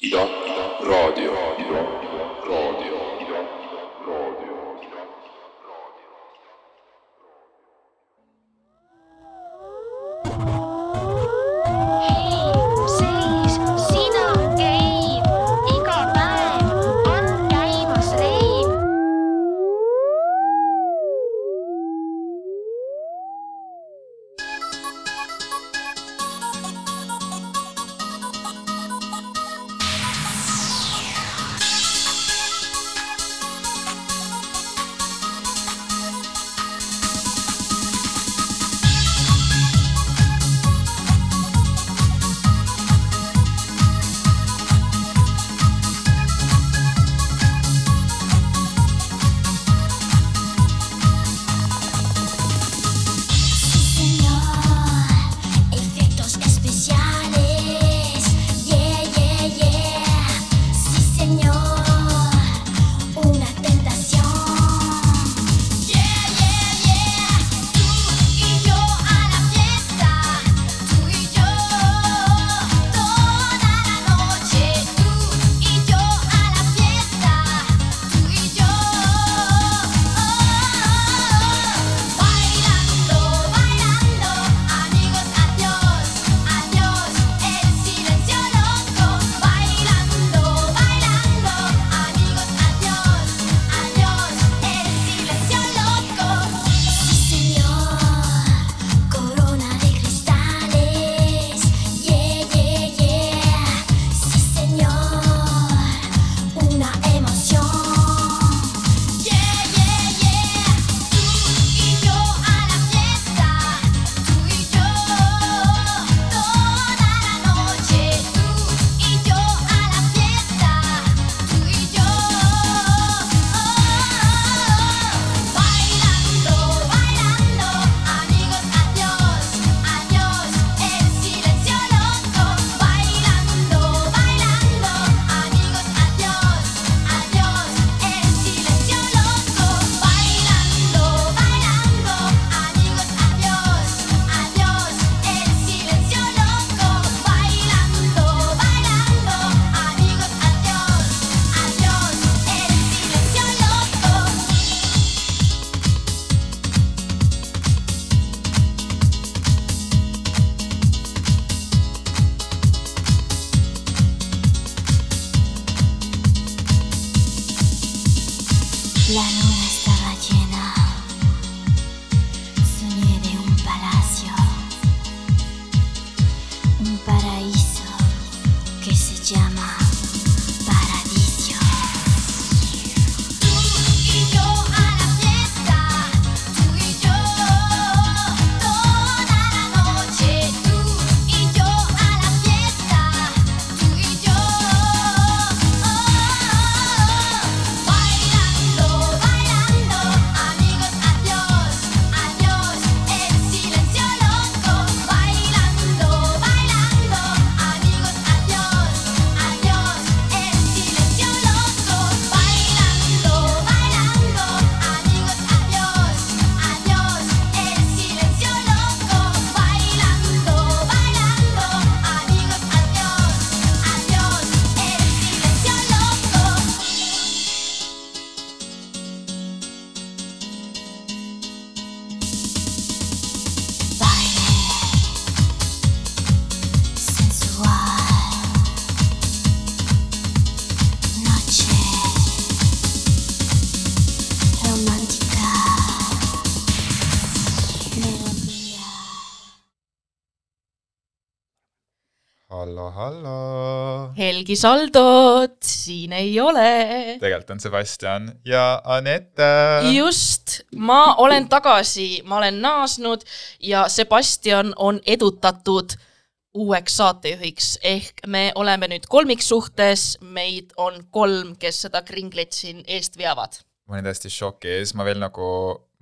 Ida, Ida, raadio, Ida, Ida, hallo. Helgi Saldot siin ei ole. tegelikult on Sebastian ja Anette. just, ma olen tagasi, ma olen naasnud ja Sebastian on edutatud uueks saatejuhiks ehk me oleme nüüd kolmiksuhtes, meid on kolm, kes seda kringlit siin eest veavad. Ma olin täiesti šokis, ma veel nagu,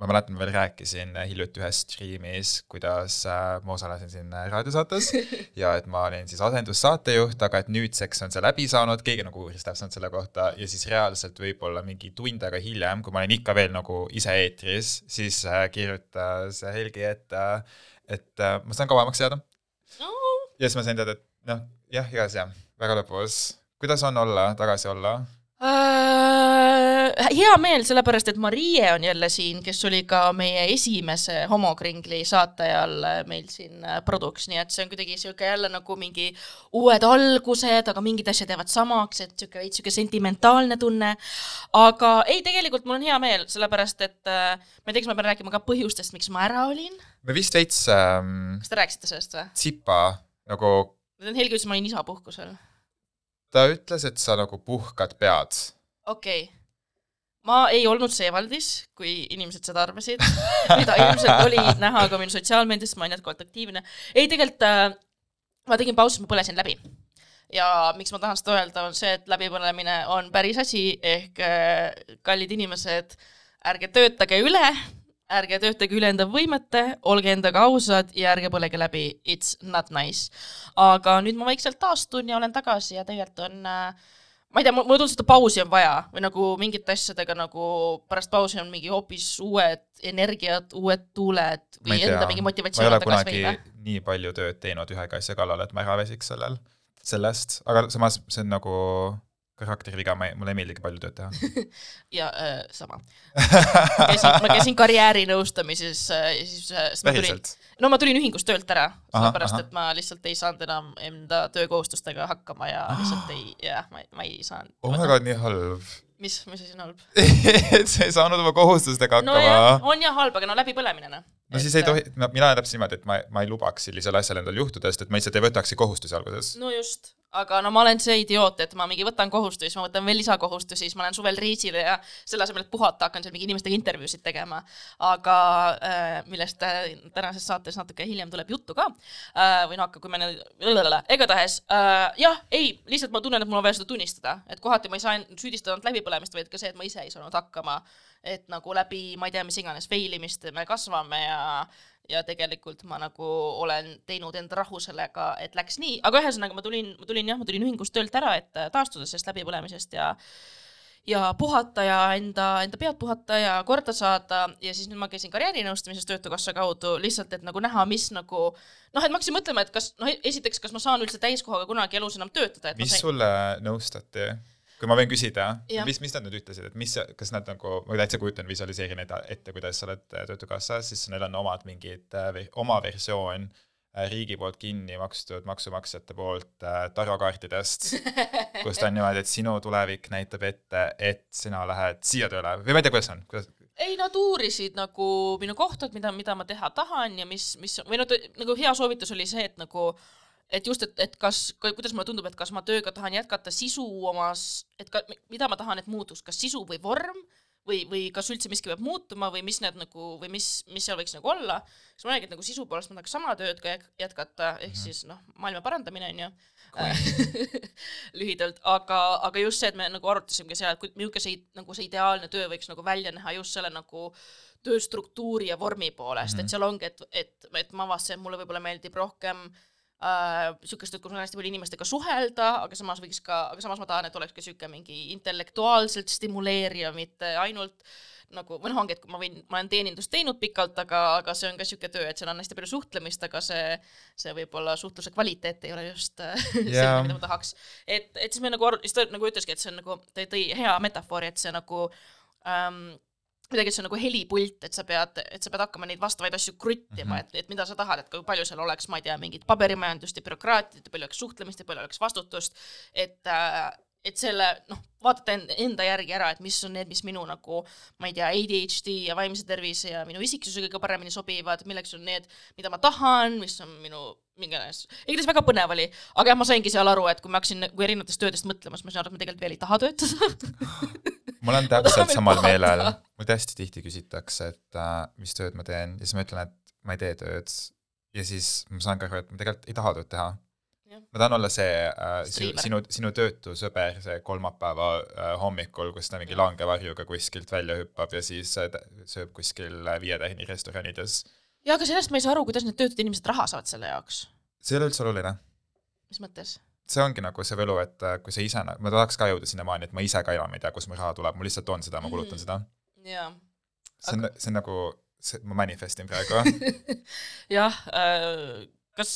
ma mäletan, ma veel rääkisin hiljuti ühes striimis, kuidas äh, ma osalesin siin raadiosaates ja et ma olin siis asendussaatejuht, aga et nüüdseks on see läbi saanud, keegi nagu uuris täpselt selle kohta ja siis reaalselt võib-olla mingi tund aega hiljem, kui ma olin ikka veel nagu ise eetris, siis äh, kirjutas Helgi, et äh, et ma saan kauemaks jääda. ja siis ma sain teada, et noh, jah, igas jah, väga lõbus, kuidas on olla, tagasi olla? Äh, hea meel, sellepärast et Marie on jälle siin, kes oli ka meie esimese homokringli saate ajal äh, meil siin äh, produks, nii et see on kuidagi sihuke jälle nagu mingi uued algused, aga mingid asjad jäävad samaks, et sihuke veits sihuke sentimentaalne tunne. aga ei, tegelikult mul on hea meel, sellepärast et äh, ma ei tea, kas ma pean rääkima ka põhjustest, miks ma ära olin. me vist veits ähm, kas te rääkisite sellest või? tsipa nagu, Helgi ütles, ma olin isapuhkusel. ta ütles, et sa nagu puhkad pead. okei okay.. Ma ei olnud Seevaldis, kui inimesed seda arvasid, mida ilmselt oli näha ka minu sotsiaalmeedias, ma olen jätkuvalt aktiivne. ei, tegelikult äh, ma tegin pausi, ma põlesin läbi. ja miks ma tahan seda öelda, on see, et läbipõlemine on päris asi, ehk äh, kallid inimesed, ärge töötage üle, ärge töötage üle enda võimete, olge endaga ausad ja ärge põlege läbi, it's not nice. aga nüüd ma vaikselt taastun ja olen tagasi ja tegelikult on äh, ma ei tea, mulle tundus, seda pausi on vaja või nagu mingite asjadega nagu pärast pausi on mingi hoopis uued energiad, uued tuuled või tea enda mingi, ma ei motivatsioon ole kunagi nii palju tööd teinud ühega asja kallal, et ma ära väsiks sellel, sellest, aga samas see on nagu karakteriviga, ma mulle ei meeldigi palju tööd teha. ja äh, sama. käisin, ma käisin karjäärinõustamises äh, siis äh, siis ma tulin, päriselt? no ma tulin ühingust töölt ära, sellepärast et ma lihtsalt ei saanud enam enda töökohustustega hakkama ja lihtsalt ei, jah, ma, ma ei saanud. oh my god, nii halb. mis, mis asi on halb? et sa ei saanud oma kohustustega hakkama. on jah halb, aga no läbipõlemine noh. no siis ei tohi, no mina täpselt niimoodi, et ma, ma ei lubaks sellisel asjal endal juhtuda, sest et ma lihtsalt ei võtakski kohustusi alguses. no just, aga no ma olen see idioot, et ma mingi võtan kohustusi, siis ma võtan veel lisakohustusi, siis ma lähen suvel reisile ja selle asemel, et puhata, hakkan seal mingi inimestega intervjuusid tegema. aga äh, millest äh, tänases saates natuke hiljem tuleb juttu ka äh, või no hakka, kui me nüüd, igatahes jah, ei, lihtsalt ma tunnen, et mul on vaja seda tunnistada, et kohati ma ei saa süüdistada ainult läbipõlemist, vaid ka see, et ma ise ei saanud hakkama. et nagu läbi, ma ei tea, mis iganes fail imist me kasvame ja ja tegelikult ma nagu olen teinud enda rahu sellega, et läks nii, aga ühesõnaga ma tulin, ma tulin jah, ma tulin ühingust töölt ära, et äh, taastuda sellest läbipõlemisest ja ja puhata ja enda, enda pead puhata ja korda saada ja siis nüüd ma käisin karjäärinõustamises Töötukassa kaudu lihtsalt, et nagu näha, mis nagu noh, et ma hakkasin mõtlema, et kas noh, esiteks, kas ma saan üldse täiskohaga kunagi elus enam töötada, mis sain, sulle nõustati? Kui ma võin küsida mis, mis nad nüüd ütlesid, et mis, kas nad nagu, ma täitsa kujutan, visualiseerin ette, kuidas sa oled äh, Töötukassas, siis neil on omad mingid, oma versioon äh, riigi poolt kinni makstud maksumaksjate poolt äh, tarokaartidest, kus ta on niimoodi, et sinu tulevik näitab ette, et sina lähed siia tööle. Või ma ei tea, kuidas on, kuidas, ei nad uurisid nagu minu kohta, et mida, mida ma teha tahan ja mis, mis või noh, nagu hea soovitus oli see, et nagu et just, et, et kas, kuidas mulle tundub, et kas ma tööga tahan jätkata sisu omas, et ka, mida ma tahan, et muutuks, kas sisu või vorm või, või kas üldse miski peab muutuma või mis need nagu või mis, mis seal võiks nagu olla. siis ma räägin, et nagu sisu poolest ma tahaks sama tööd ka jätkata, ehk siis noh, maailma parandamine on ju. lühidalt, aga, aga just see, et me nagu arutasimegi seal, et milline see nagu see ideaalne töö võiks nagu välja näha just selle nagu tööstruktuuri ja vormi poolest mm, -hmm. et seal ongi, et, et, et ma avastasin, et mulle võib-olla meeldib rohkem äh, sihukest, et kus on hästi palju inimestega suhelda, aga samas võiks ka, aga samas ma tahan, et oleks ka sihuke mingi intellektuaalselt stimuleeriv, mitte ainult nagu, või noh, ongi, et ma võin, ma olen teenindust teinud pikalt, aga, aga see on ka sihuke töö, et seal on hästi palju suhtlemist, aga see, see võib-olla suhtluse kvaliteet ei ole just äh, selline mida ma tahaks. et, et siis me nagu siis ta nagu ütleski, et see on nagu, ta tõi hea metafoori, et see nagu ähm, kuidagi, et see on nagu helipult, et sa pead, et sa pead hakkama neid vastavaid asju kruttima mm, -hmm. et, et mida sa tahad, et kui palju seal oleks, ma ei tea, mingit paberimajandust ja bürokraatiat ja palju oleks suhtlemist ja palju oleks vastutust, et äh, et selle noh, vaadata enda, järgi ära, et mis on need, mis minu nagu ma ei tea, ADHD ja vaimse tervise ja minu isiksusega kõige paremini sobivad, milleks on need, mida ma tahan, mis on minu mingi iganes, igatahes väga põnev oli, aga jah, ma saingi seal aru, et kui ma hakkasin nagu erinevatest töödest mõtlema, siis ma sain aru, et ma tegelikult veel ei taha töötada. ma olen tahan täpselt samal meelel, mul hästi tihti küsitakse, et äh, mis tööd ma teen ja siis ma ütlen, et ma ei tee tööd ja siis ma saan ka aru, et ma tegelikult ei taha tööd teha ma tahan olla see äh, sinu, Striimer. sinu, sinu töötu sõber, see kolmapäeva äh, hommikul, kus ta mingi langevarjuga kuskilt välja hüppab ja siis äh, sööb kuskil äh, Viie Tähni restoranides. ja aga sellest ma ei saa aru, kuidas need töötud inimesed raha saavad selle jaoks, see ei ole üldse oluline. mis mõttes? See ongi nagu see võlu, et äh, kui sa ise, ma tahaks ka jõuda sinnamaani, et ma ise ka enam ei tea, kust mul raha tuleb, ma lihtsalt toon seda, ma kulutan Mhm. seda. jaa. see on, see on nagu, see, ma manifestin praegu. jah äh,, kas,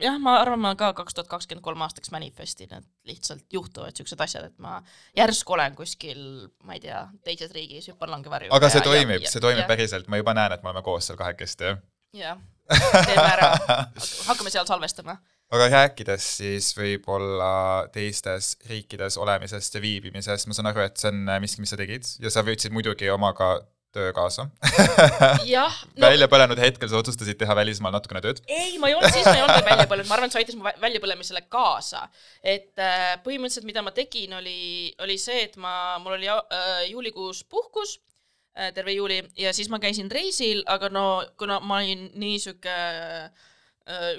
jah, ma arvan, ma ka kaks tuhat kakskümmend kolm aastaks manifestin, et lihtsalt juhtuvad siuksed asjad, et ma järsku olen kuskil, ma ei tea, teises riigis, hüppan langevarju. aga see toimib, see toimib päriselt, ma juba näen, et me oleme koos seal kahekesti. jah, teeme ära, hakkame seal salvestama. Aga rääkides siis võib-olla teistes riikides olemisest ja viibimisest, ma saan aru, et see on miski, mis sa tegid ja sa võtsid muidugi omaga töö kaasa jah, no.. välja põlenud hetkel sa otsustasid teha välismaal natukene tööd. ei, ma ei olnud, siis ma ei olnud veel välja põlenud, ma arvan, et see aitas mu vä- väljapõlemisele kaasa. et äh, põhimõtteliselt, mida ma tegin, oli, oli see, et ma, mul oli äh, juulikuus puhkus äh,, terve juuli ja siis ma käisin reisil, aga no kuna ma olin nii sihuke äh,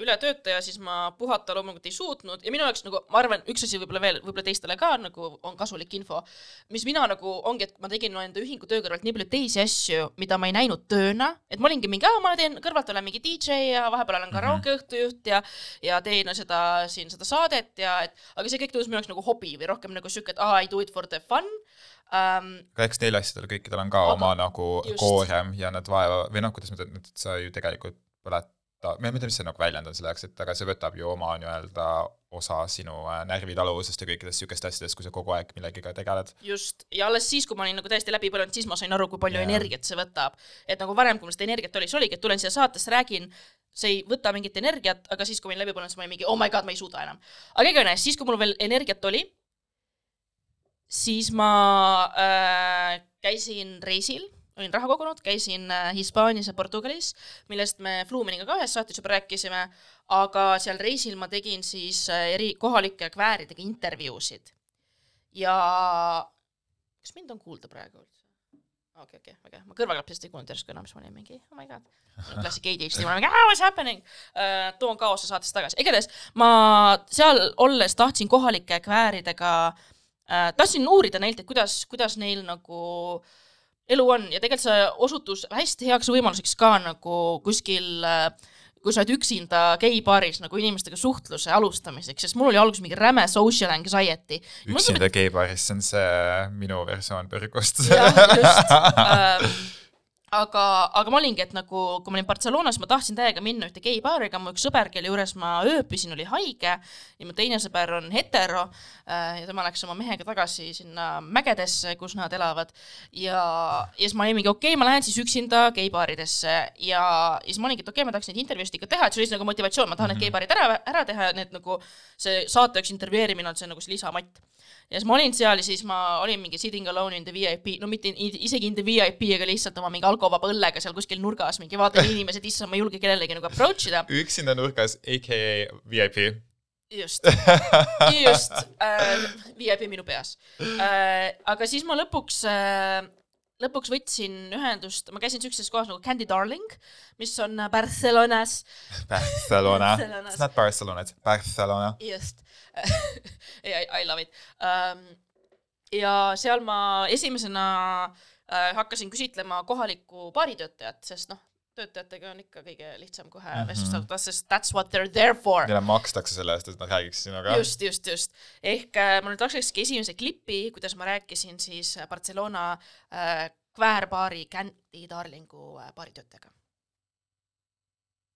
ületöötaja, siis ma puhata loomulikult ei suutnud ja minu jaoks nagu ma arvan, üks asi võib-olla veel, võib-olla teistele ka nagu on kasulik info, mis mina nagu ongi, et ma tegin no enda ühingu töö kõrvalt nii palju teisi asju, mida ma ei näinud tööna, et ma olingi mingi, ma teen kõrvalt olen mingi DJ ja vahepeal olen karaoke õhtujuht ja ja teen seda siin seda saadet ja et aga see kõik tundus minu jaoks nagu hobi või rohkem nagu siuke, et aa I do it for the fun um,. aga eks neil asjadel kõikidel on ka Aga- oma nagu just. koorem ja nad vaeva või noh, kuidas ma ütlen, et sa ju tegelikult põletad, ma ei tea, mis see nagu väljend on selle jaoks, et aga see võtab ju oma nii-öelda osa sinu äh, närvitaluvusest ja kõikidest siukest asjadest, kui sa kogu aeg millegagi tegeled. just, ja alles siis, kui ma olin nagu täiesti läbi põlenud, siis ma sain aru, kui palju yeah. energiat see võtab. et nagu varem, kui mul seda energiat oli, siis oligi, et tulen siia saatesse, räägin, see ei võta mingit energiat, aga siis, kui ma olin läbi põlenud, siis ma olin mingi oh my god, ma ei suuda enam. aga igatahes, siis kui mul veel energiat oli, siis ma äh, käisin reisil, olin raha kogunud, käisin äh, Hispaanias ja Portugalis, millest me Fluminiga ka ühes saates juba rääkisime, aga seal reisil ma tegin siis äh, eri kohalike kvääridega intervjuusid. ja kas mind on kuulda praegu üldse? okei, okei, väga hea, ma kõrvaklapsist ei kuulnud järsku enam, siis ma olin mingi oh my god, klassik ADHD, ma olin mingi what's happening uh,, toon kaose saatesse tagasi, igatahes ma seal olles tahtsin kohalike kvääridega uh,, tahtsin uurida neilt, et kuidas, kuidas neil nagu elu on ja tegelikult see osutus hästi heaks võimaluseks ka nagu kuskil uh, kui sa oled üksinda geibaaris nagu inimestega suhtluse alustamiseks, sest mul oli alguses mingi räme social anxiety. üksinda geibaaris, see on see minu versioon põrgust. jah, just ähm,. aga, aga ma olingi, et nagu, kui ma olin Barcelonas, ma tahtsin täiega minna ühte geibaari, aga mu üks sõber, kelle juures ma ööbisin, oli haige ja mu teine sõber on hetero äh, ja tema läks oma mehega tagasi sinna mägedesse, kus nad elavad. Ja, ja siis ma olin mingi okei okay,, ma lähen siis üksinda geibaaridesse. Ja, ja siis ma olingi, et okei okay,, ma tahaks neid intervjuusid ikka teha, et see oli siis nagu motivatsioon, ma tahan need geibaarid ära, ära teha, need nagu see saate üks intervjueerimine on see nagu see lisamatt ja siis ma olin seal ja siis ma olin mingi sitting alone in the VIP, no mitte i- isegi in the VIP, aga lihtsalt oma mingi alkovaba õllega seal kuskil nurgas mingi vaatan inimesed, issand, ma ei julge kellelegi nagu approach ida. üksinda nurgas, AKA VIP. just, just äh,, VIP minu peas äh,. aga siis ma lõpuks äh, lõpuks võtsin ühendust, ma käisin siukses kohas nagu Candy Darling, mis on Barcelonas, Barcelona. It's not Barcelona, it's Barcelona. just I, I love it um,. ja seal ma esimesena äh, hakkasin küsitlema kohalikku baaritöötajat, sest noh, töötajatega on ikka kõige lihtsam kohe mm -hmm. vestlust alustada, sest that's what they are there for. Neile makstakse selle eest, et nad räägiks sinuga. just, just, just. ehk äh, ma nüüd laksaski esimese klipi, kuidas ma rääkisin siis Barcelona äh, kväärbaari Candy Darlingu äh, baaritöötajaga.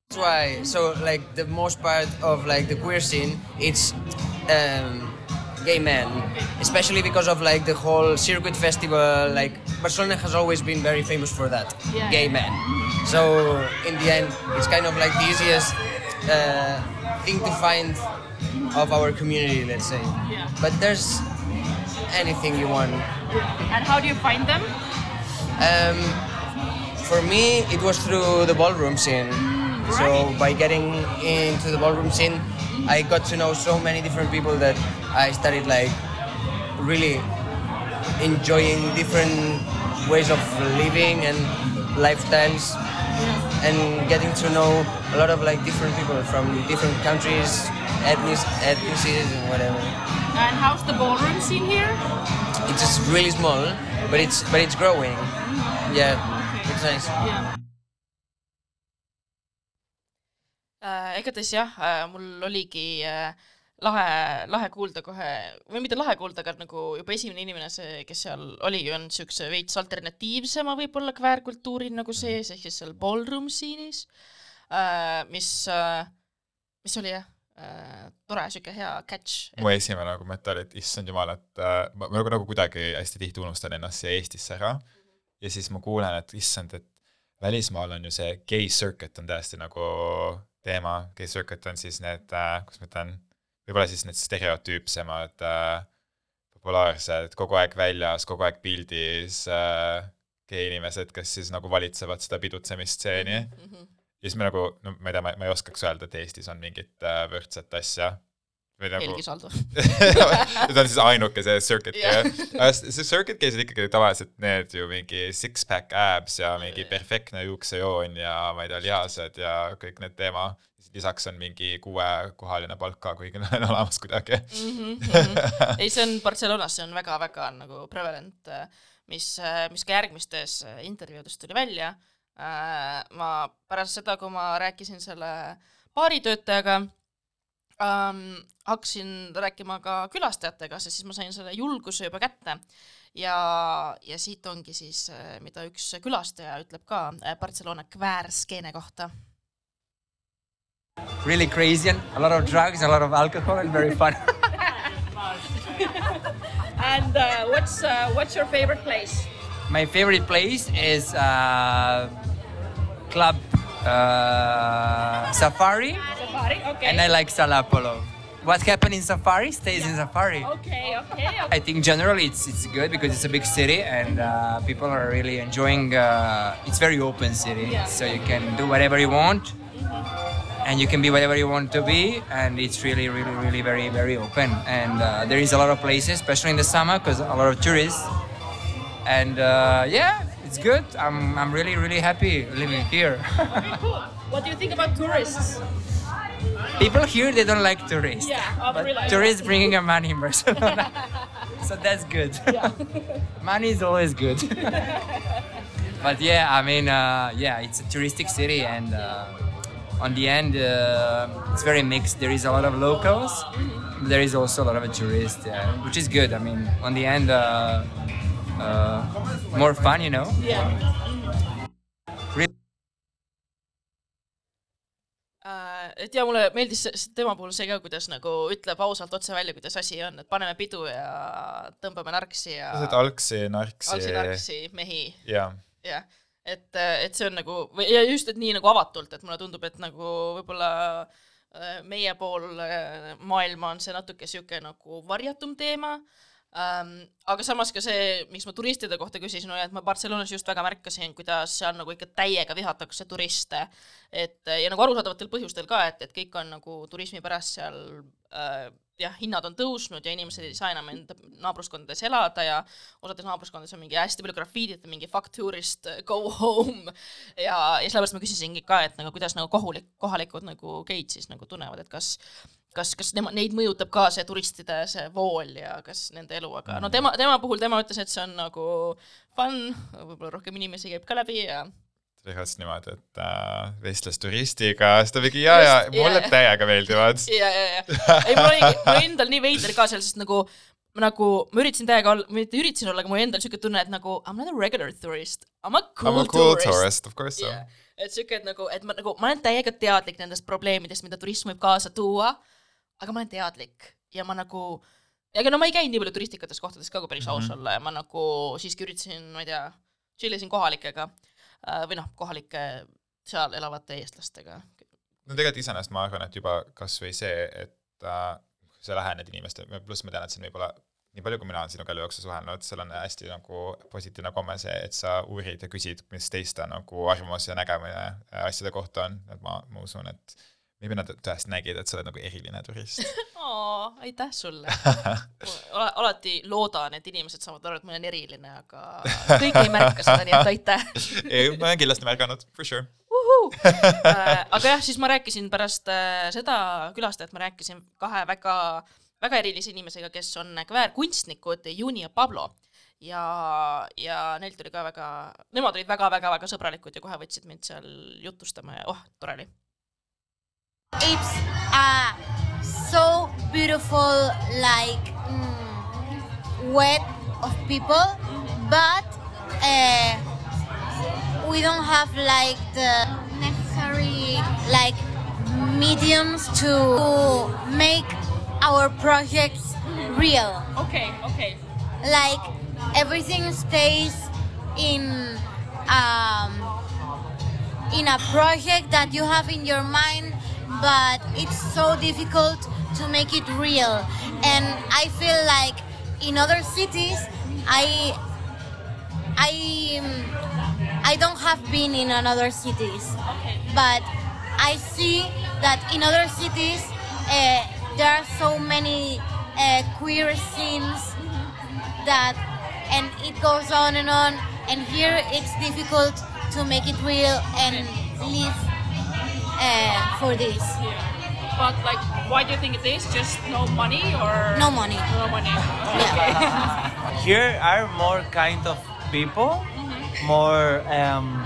That's why. So like the most part of like the queer scene, it's um, gay men, especially because of like the whole circuit festival. Like Barcelona has always been very famous for that, Yeah. gay men. So in the end, it's kind of like the easiest uh, thing to find of our community, let's say. Yeah. But there's anything you want. And how do you find them? Um, for me, it was through the ballroom scene. So by getting into the ballroom scene, I got to know so many different people that I started like really enjoying different ways of living and lifestyles and getting to know a lot of like different people from different countries, ethnic ethnicities and whatever. And how's the ballroom scene here? It's just really small, but it's but it's growing. Mm-hmm. Yeah, it's nice. äh, igatahes jah äh,, mul oligi äh, lahe, lahe kuulda kohe, või mitte lahe kuulda, aga nagu juba esimene inimene, see, kes seal oli, on siukse veits alternatiivsema võib-olla kväärkultuuril nagu sees, ehk siis seal ballroom scene'is äh,, mis äh, mis oli jah? Äh,, tore sihuke hea catch. mu esimene nagu mõte oli, et issand jumal, et äh, ma, nagu, nagu kuidagi hästi tihti unustan ennast siia Eestisse ära. Ja siis ma kuulen, et issand, et välismaal on ju see gay circuit on täiesti nagu teema, gay circuit on siis need äh,, kuidas ma ütlen, võib-olla siis need stereotüüpsemad äh, populaarsed, kogu aeg väljas, kogu aeg pildis äh, gei inimesed, kes siis nagu valitsevad seda pidutsemistseeni mm. -hmm. ja siis me nagu, no ma ei tea, ma ei oskaks öelda, et Eestis on mingit äh, võrdset asja. Nagu Helgi Saldo. see on siis ainuke see circuit Jah. yeah.. see circuit case'id ikkagi tavaliselt need ju mingi six-pack abs ja mingi perfektne juuksejoon ja ma ei tea, lihased ja kõik need teema. lisaks on mingi kuuekohaline palk ka, kuigi on olemas kuidagi. ei, see on Barcelonas, see on väga-väga nagu prevalent, mis, mis ka järgmistes äh, intervjuudes tuli välja. ma pärast seda, kui ma rääkisin selle baaritöötajaga ähm,, hakkasin rääkima ka külastajatega, sest siis ma sain selle julguse juba kätte. ja, ja siit ongi siis, mida üks külastaja ütleb ka äh, Barcelona kväärskeene kohta Really crazy and a lot of drugs, a lot of alcohol, and very fun. And uh, what's uh, what's your favorite place? My favorite place is uh, Club uh, Safari, Safari, okay. and I like Salapolo. What happened in Safari stays in Safari. Okay, okay. I think generally it's it's good because it's a big city and uh, people are really enjoying. Uh, it's very open city, Yeah. so you can do whatever you want, and you can be whatever you want to be, and it's really, really, really very, very open. And uh, there is a lot of places, especially in the summer, because a lot of tourists. And uh, yeah, it's good. I'm I'm really, really happy living here. cool. What do you think about tourists? people here they don't like tourists. Yeah, I but realize tourists bringing a money in Barcelona, so that's good. money is always good. but yeah, I mean, uh, yeah, it's a touristic city, and uh, on the end, uh, it's very mixed. There is a lot of locals, there is also a lot of tourists, yeah, which is good. I mean, on the end, uh, uh, more fun, you know. Yeah. Et ja mulle meeldis tema puhul see ka, kuidas nagu ütleb ausalt otse välja, kuidas asi on, et paneme pidu ja tõmbame narksi ja algsi, narksi. algsi-narksi mehi jah, jah, et, et see on nagu või ja just, et nii nagu avatult, et mulle tundub, et nagu võib-olla äh, meie pool äh, maailma on see natuke sihuke nagu varjatum teema ähm,. aga samas ka see, miks ma turistide kohta küsisin, oli, et ma Barcelonas just väga märkasin, kuidas seal nagu ikka täiega vihatakse turiste. et ja nagu arusaadavatel põhjustel ka, et, et kõik on nagu turismi pärast seal äh, jah, hinnad on tõusnud ja inimesed ei saa enam enda naabruskondades elada ja osades naabruskondades on mingi hästi palju grafiidit ja mingi fuck tourist, go home. ja, ja sellepärast ma küsisingi ka, et nagu kuidas nagu kohulik, kohalikud nagu geid siis nagu tunnevad, et kas kas, kas nema, neid mõjutab ka see turistide see vool ja kas nende elu, aga no tema, tema puhul tema ütles, et see on nagu fun, võib-olla rohkem inimesi käib ka läbi ja reaalselt niimoodi, et äh, vestles turistiga, siis ta mingi ja, ja Just, mulle jaa. täiega meeldivad. ja, ja, ja, ei mul oli, mul endal nii veider ka seal, sest nagu nagu ma üritasin täiega olla, mitte üritasin olla, aga mul endal siuke tunne, et nagu I m not a regular tourist, I m a cool, I m a cool tourist, tourist, of course so yeah.. et siuke, et nagu, et ma nagu, ma olen täiega teadlik nendest probleemidest, mida turism võib kaasa tuua, aga ma olen teadlik ja ma nagu, ega no ma ei käinud nii palju turistikates kohtades ka, kui päris aus Mhm. olla ja ma nagu siiski üritasin, ma ei tea, chill isin kohalikega äh, või noh, kohalike seal elavate eestlastega. no tegelikult iseenesest ma arvan, et juba kasvõi see, et äh, sa lähened inimestele, pluss ma tean, et on võib-olla nii palju, kui mina olen sinuga elu jooksul suhelnud, seal on hästi nagu positiivne komme see, et sa uurid ja küsid, mis teiste nagu arvamus ja nägemine äh, asjade kohta on, et ma, ma usun, et maybe nad tõesti nägid, et sa oled nagu eriline turist. oo, aitäh sulle. alati loodan, et inimesed saavad aru, et ma olen eriline, aga kõik ei märka seda, nii et aitäh. ei, ma olen kindlasti märganud, for sure. Äh, aga jah, siis ma rääkisin pärast äh, seda külastajat, ma rääkisin kahe väga, väga erilise inimesega, kes on kväärkunstnikud, Juni ja Pablo. ja, ja neil tuli ka väga, nemad olid väga-väga-väga sõbralikud ja kohe võtsid mind seal jutustama ja oh, tore oli. It's uh, so beautiful, like mm, wet of people, but uh, we don't have like the necessary like mediums to make our projects real. Okay, okay.. Like everything stays in um, in a project that you have in your mind, but it's so difficult to make it real. And I feel like in other cities, I I I don't have been in another cities, but I see that in other cities uh, there are so many uh, queer scenes that, and it goes on and on. And here it's difficult to make it real and live uh, for this. But like, why do you think it is? Just no money or No money. No money. Yeah. Here are more kind of people, more um,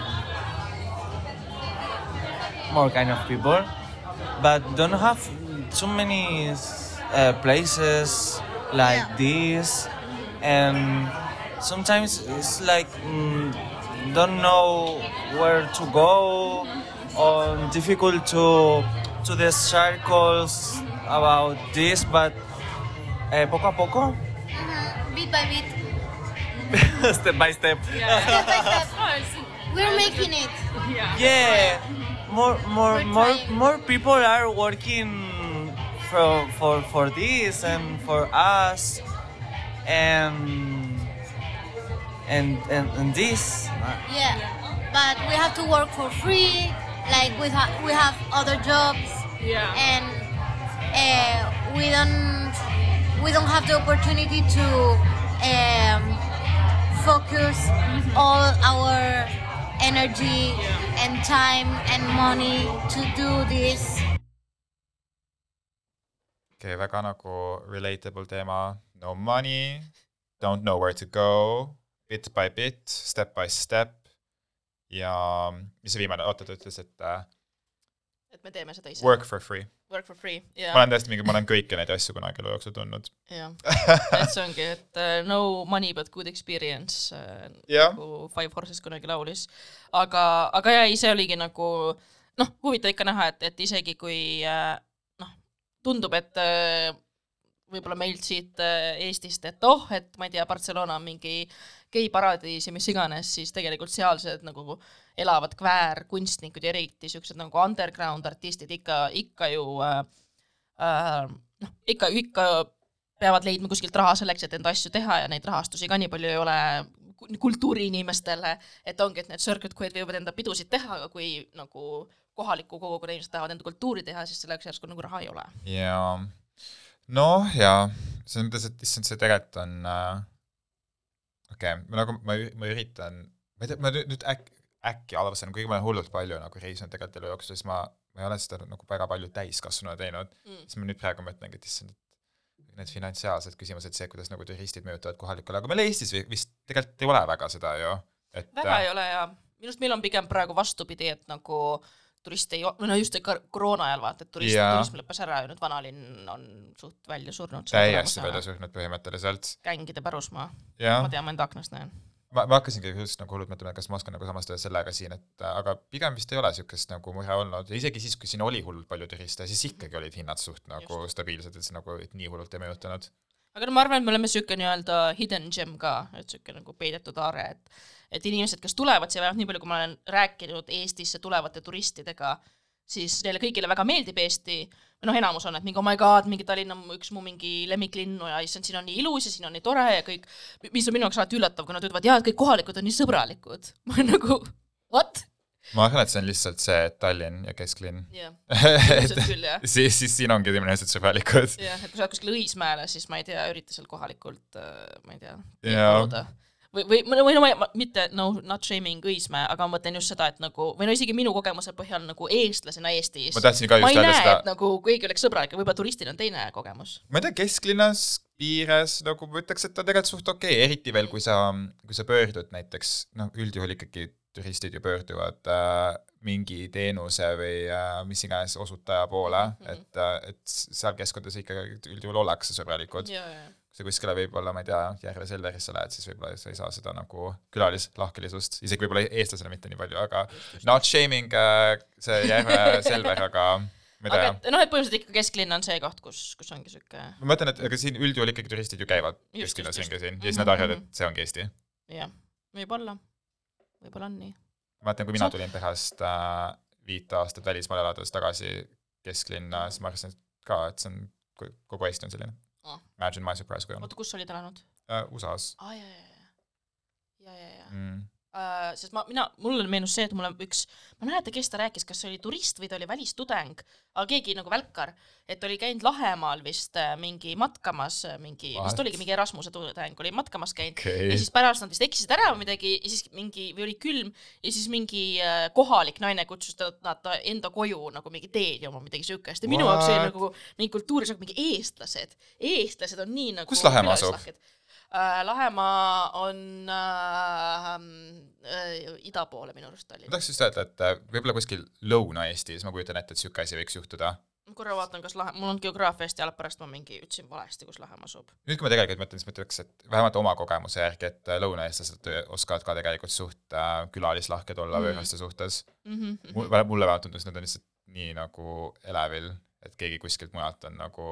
more kind of people, but don't have too many uh, places like Yeah. this, and sometimes it's like mm, don't know where to go, or difficult to to the circles about this, but eh, poco a poco, Bit by bit, step by step. step by step, we're making it. yeah. More more We're more trying. more people are working for for for this and for us and and and, and this. Yeah, but we have to work for free. Like we have we have other jobs, Yeah. and uh, we don't we don't have the opportunity to um, focus all our energy and time and money to do this. okei okay,, väga nagu relatable teema, no money, don't know where to go, bit by bit, step by step. Ja mis see viimane, oota ta ütles, et uh, et me teeme seda ise. work for free. Work for free, ma jaa. olen täiesti mingi, ma olen kõiki neid asju kunagi elu jooksul tundnud. jah, et see ongi, et uh, no money but good experience uh,, nagu Five Horses kunagi laulis. aga, aga jaa, ise oligi nagu noh, huvitav ikka näha, et, et isegi kui uh, noh, tundub, et uh, võib-olla meilt siit Eestist, et oh, et ma ei tea, Barcelona on mingi geiparadiis ja mis iganes, siis tegelikult sealsed nagu elavad kväärkunstnikud ja eriti siuksed nagu underground artistid ikka, ikka ju äh, äh, noh, ikka, ikka peavad leidma kuskilt raha selleks, et enda asju teha ja neid rahastusi ka nii palju ei ole ku- kultuuriinimestele, et ongi, et need circuit que'd võivad enda pidusid teha, aga kui nagu kohaliku kogukonna inimesed tahavad enda kultuuri teha, siis selleks järsku nagu raha ei ole. ja noh, ja selles mõttes, et issand, see tegelikult on äh, okei okay,, ma nagu, ma, ma üritan, ma ei tea, ma nüüd, äkki, äkki avastasin, kuigi ma olen hullult palju nagu reisinud tegelikult elu jooksul, siis ma, ma ei ole seda nagu väga palju täiskasvanuna teinud. Mm., siis ma nüüd praegu mõtlengi, et issand, et need finantsiaalsed küsimused, see, kuidas nagu turistid mõjutavad kohalikku, aga meil Eestis vi- vist tegelikult ei ole väga seda ju, et väga ei ole ja minu arust meil on pigem praegu vastupidi, et nagu turiste ei, või no just koroona ajal vaata, et turist, turism lõppes ära ja nüüd vanalinn on suht välja surnud. täiesti välja surnud põhimõtteliselt. gängide pärusmaa, ma, tean, ma enda aknast näen. ma, ma hakkasingi just nagu hullult mõtlema, kas ma oskan nagu samastada sellega siin, et aga pigem vist ei ole niisugust nagu mure olnud ja isegi siis, kui siin oli hullult palju turiste, siis ikkagi olid hinnad suht nagu just. stabiilsed, et see nagu et nii hullult ei mõjutanud. Aga no ma arvan, et me oleme siuke nii-öelda hidden gem ka, et siuke nagu peidetud aare, et et inimesed, kes tulevad siia, vähemalt nii palju, kui ma olen rääkinud Eestisse tulevate turistidega, siis neile kõigile väga meeldib Eesti, noh, enamus on, et mingi oh my god, mingi Tallinn on üks mu mingi lemmiklinnu ja issand, siin on nii ilus ja siin on nii tore ja kõik, mis on minu jaoks alati üllatav, kui nad ütlevad, jaa, et kõik kohalikud on nii sõbralikud. ma olen nagu what? Ma arvan, et see on lihtsalt see et Tallinn ja kesklinn. jah, ilmselt küll jah. siis, siis siin ongi inimesed sõbralikud. jah, et kui sa oled kuskil Õismäele, siis ma ei tea, ürita seal kohalikult, ma ei tea, Jaa. või, või, või no ma ei, mitte no not shaming Õismäe, aga ma mõtlen just seda, et nagu või no isegi minu kogemuse põhjal nagu eestlasena Eestis. Ma tahtsin ka just ma öelda seda-, et nagu keegi oleks sõbralik võib-olla turistil on teine kogemus. ma ei tea, kesklinnas, piires nagu ma ütleks, et ta on tegelikult suht okei okay., eriti veel, kui sa, kui sa pöördud näiteks, noh, üldjuhul ikkagi turistid ju pöörduvad äh, mingi teenuse või äh, mis iganes osutaja poole mm, -hmm. et äh,, et seal keskkondades ikkagi üldjuhul ollakse sõbralikud. ja, ja, kui sa kuskile võib-olla, ma ei tea, Järve Selverisse lähed, siis võib-olla sa ei saa seda nagu külalislahkelisust, isegi võib-olla eestlasele mitte nii palju, aga not shaming äh, see Järve Selver, aga tea aga, et noh, et põhimõtteliselt ikka kesklinn on see koht, kus, kus ongi sihuke, ma mõtlen, et ega siin üldjuhul ikkagi turistid ju käivad kesklinnas ringi siin ja siis Mhm, nad arvavad, mhm. et see ongi Eesti. jah, võib-olla, võib-olla on nii. ma mäletan, kui mina tulin PEHast äh, viit aastat välismaal elades tagasi kesklinna, siis ma arvasin ka, et see on, kogu Eesti on selline Ah. Imagine my surprise, kui on oota, kus sa olid elanud? uh,. USA-s aa, ja, ja, ja, ja, ja, ja mm.. uh,. sest ma, mina, mulle meenus see, et mul on üks, ma ei mäleta, kes ta rääkis, kas see oli turist või ta oli välistudeng, aga keegi nagu välkar, et oli käinud Lahemaal vist äh, mingi matkamas, mingi, vist oligi mingi Erasmuse tudeng, oli matkamas käinud. Okei. Ja siis pärast nad vist eksisid ära või midagi ja siis mingi või oli külm ja siis mingi äh, kohalik naine kutsus ta, nad enda koju nagu mingi teed jooma midagi siukest. Ja minu jaoks oli nagu mingi kultuuris nagu mingi eestlased, eestlased on nii nagu Kus Lahemaa asub? Äh, Lahemaa on äh, äh, ida poole minu arust ma Tallinn. tahaks just öelda, et äh, võib-olla kuskil Lõuna-Eestis, ma kujutan ette, et sihuke asi võiks juhtuda. ma korra vaatan, kas Lahe, mul on geograafia hästi all, pärast ma mingi ütlesin valesti, kus Lahemaa asub. nüüd, kui ma tegelikult mõtlen, siis ma ütleks, et vähemalt oma kogemuse järgi, et lõunaeestlased oskavad ka tegelikult suht äh, külalislahked olla Mm. võõraste suhtes. Mm mulle, mulle vähemalt tundus, et nad on lihtsalt nii nagu elevil, et keegi kuskilt mujalt on nagu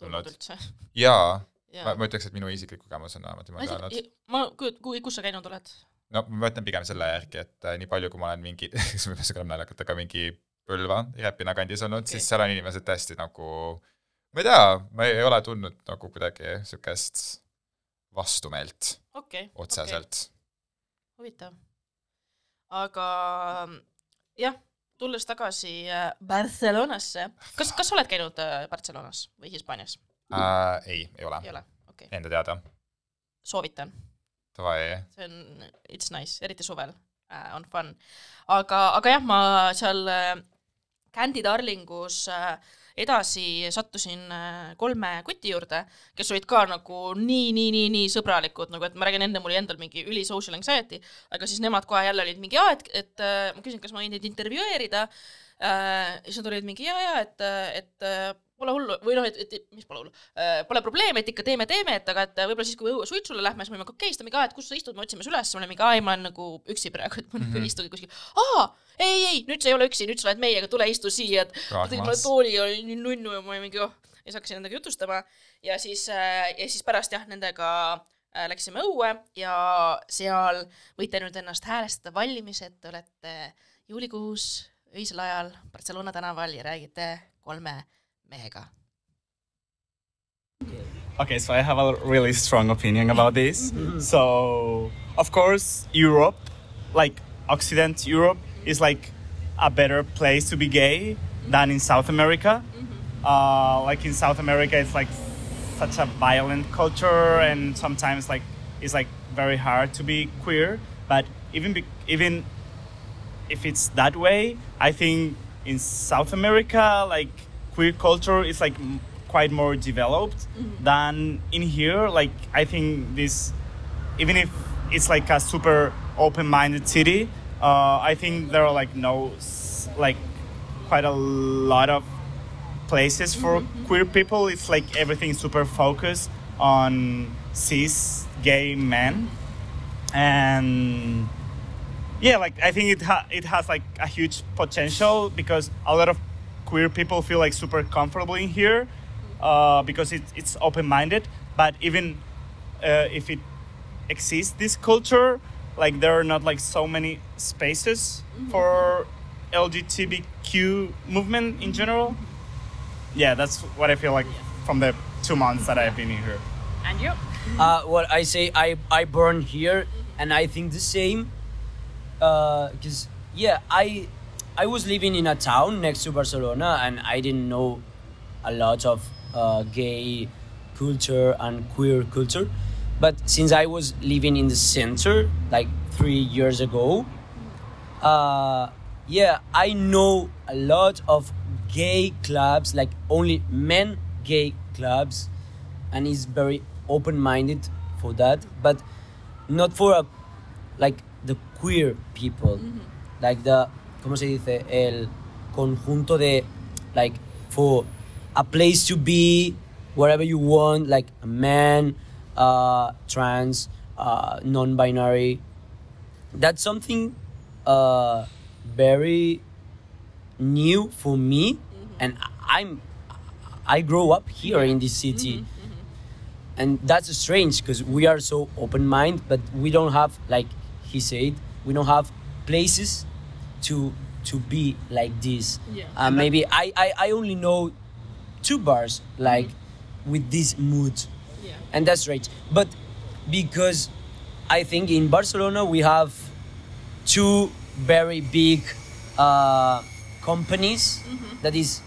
tulnud jaa, ja ma, ma ütleks, et minu isiklik kogemus on vähemalt ma niimoodi ei olnud. ma kui, kus sa käinud oled? no ma mõtlen pigem selle järgi, et äh, nii palju, kui ma olen mingi, see võib olla naljakalt, aga mingi Põlva, Räpina kandis olnud okay., siis seal on inimesed tõesti nagu, ma ei tea, ma ei ole tundnud nagu kuidagi siukest vastumeelt okei okay,. otseselt okay.. huvitav. aga jah, tulles tagasi äh, Barcelonasse, kas, kas sa oled käinud äh, Barcelonas või Hispaanias? Äh, ei, ei ole ei, ole, okei okay., enda teada. soovitan, see on, it's nice, eriti suvel äh, on fun. aga, aga jah, ma seal äh, Candy Darlingus äh, edasi sattusin äh, kolme kuti juurde, kes olid ka nagu nii, nii, nii, nii sõbralikud, nagu et ma räägin, enne mul oli endal mingi üli social anxiety, aga siis nemad kohe jälle olid mingi, aa, et, et äh, ma küsin, kas ma võin teid intervjueerida siis nad olid mingi ja, ja et, et pole hullu või noh, et, et mis pole hullu äh,, pole probleemi, et ikka teeme, teeme, et aga et võib-olla siis, kui suitsule lähme, siis me olime okei okay,, siis ta mingi, et kus sa istud, me otsime su üles, ma olin mingi, aa ei, ma olen nagu üksi praegu, et ma Mhm. ei istugi kuskil. aa, ei, ei, nüüd sa ei ole üksi, nüüd sa oled meiega, tule istu siia, et ta tõi mulle tooli ja oli nii nunnu ja ma olin mingi, oh, ja siis hakkasin nendega jutustama ja siis äh,, ja siis pärast jah, nendega äh, läksime õue ja seal võite nüüd ennast häälestada valmis, et te olete juulikuus öisel ajal Barcelona tänaval ja räägite kolme mehega Okay, so I have a really strong opinion about this. So, of course, Europe, like Occident Europe, is like a better place to be gay than in South America. Uh, like in South America, it's like such a violent culture, and sometimes like it's like very hard to be queer. But even be- even if it's that way, I think in South America, like queer culture is like m- quite more developed mm-hmm. than in here. Like I think this, even if it's like a super open-minded city, uh, I think there are like no like quite a lot of places for mm-hmm. Mm-hmm. queer people. It's like everything super focused on cis gay men, and yeah, like I think it ha- it has like a huge potential because a lot of queer people feel like super comfortable in here uh, because it, it's open minded. But even uh, if it exists, this culture, like there are not like so many spaces for LGBTQ movement in general. Yeah, that's what I feel like from the two months that I've been in here. and you Uh, well, I say I I born here, and I think the same. Because yeah, I I was living in a town next to Barcelona, and I didn't know a lot of uh, gay culture and queer culture. But since I was living in the center like three years ago, uh, yeah, I know a lot of gay clubs, like only men gay clubs, and he's very open-minded for that, but not for a, like the queer people, like the, ¿cómo se dice? El conjunto de, like for a place to be wherever you want, like a man, uh, trans, uh, non-binary. That's something uh, very new for me and I'm I grow up here in this city. And that's strange because we are so open minded, but we don't have like he said, we don't have places to to be like this. Yeah. Uh, maybe I, I I only know two bars like with this mood. Yeah. and that's right but because i think in barcelona we have two very big uh, companies that is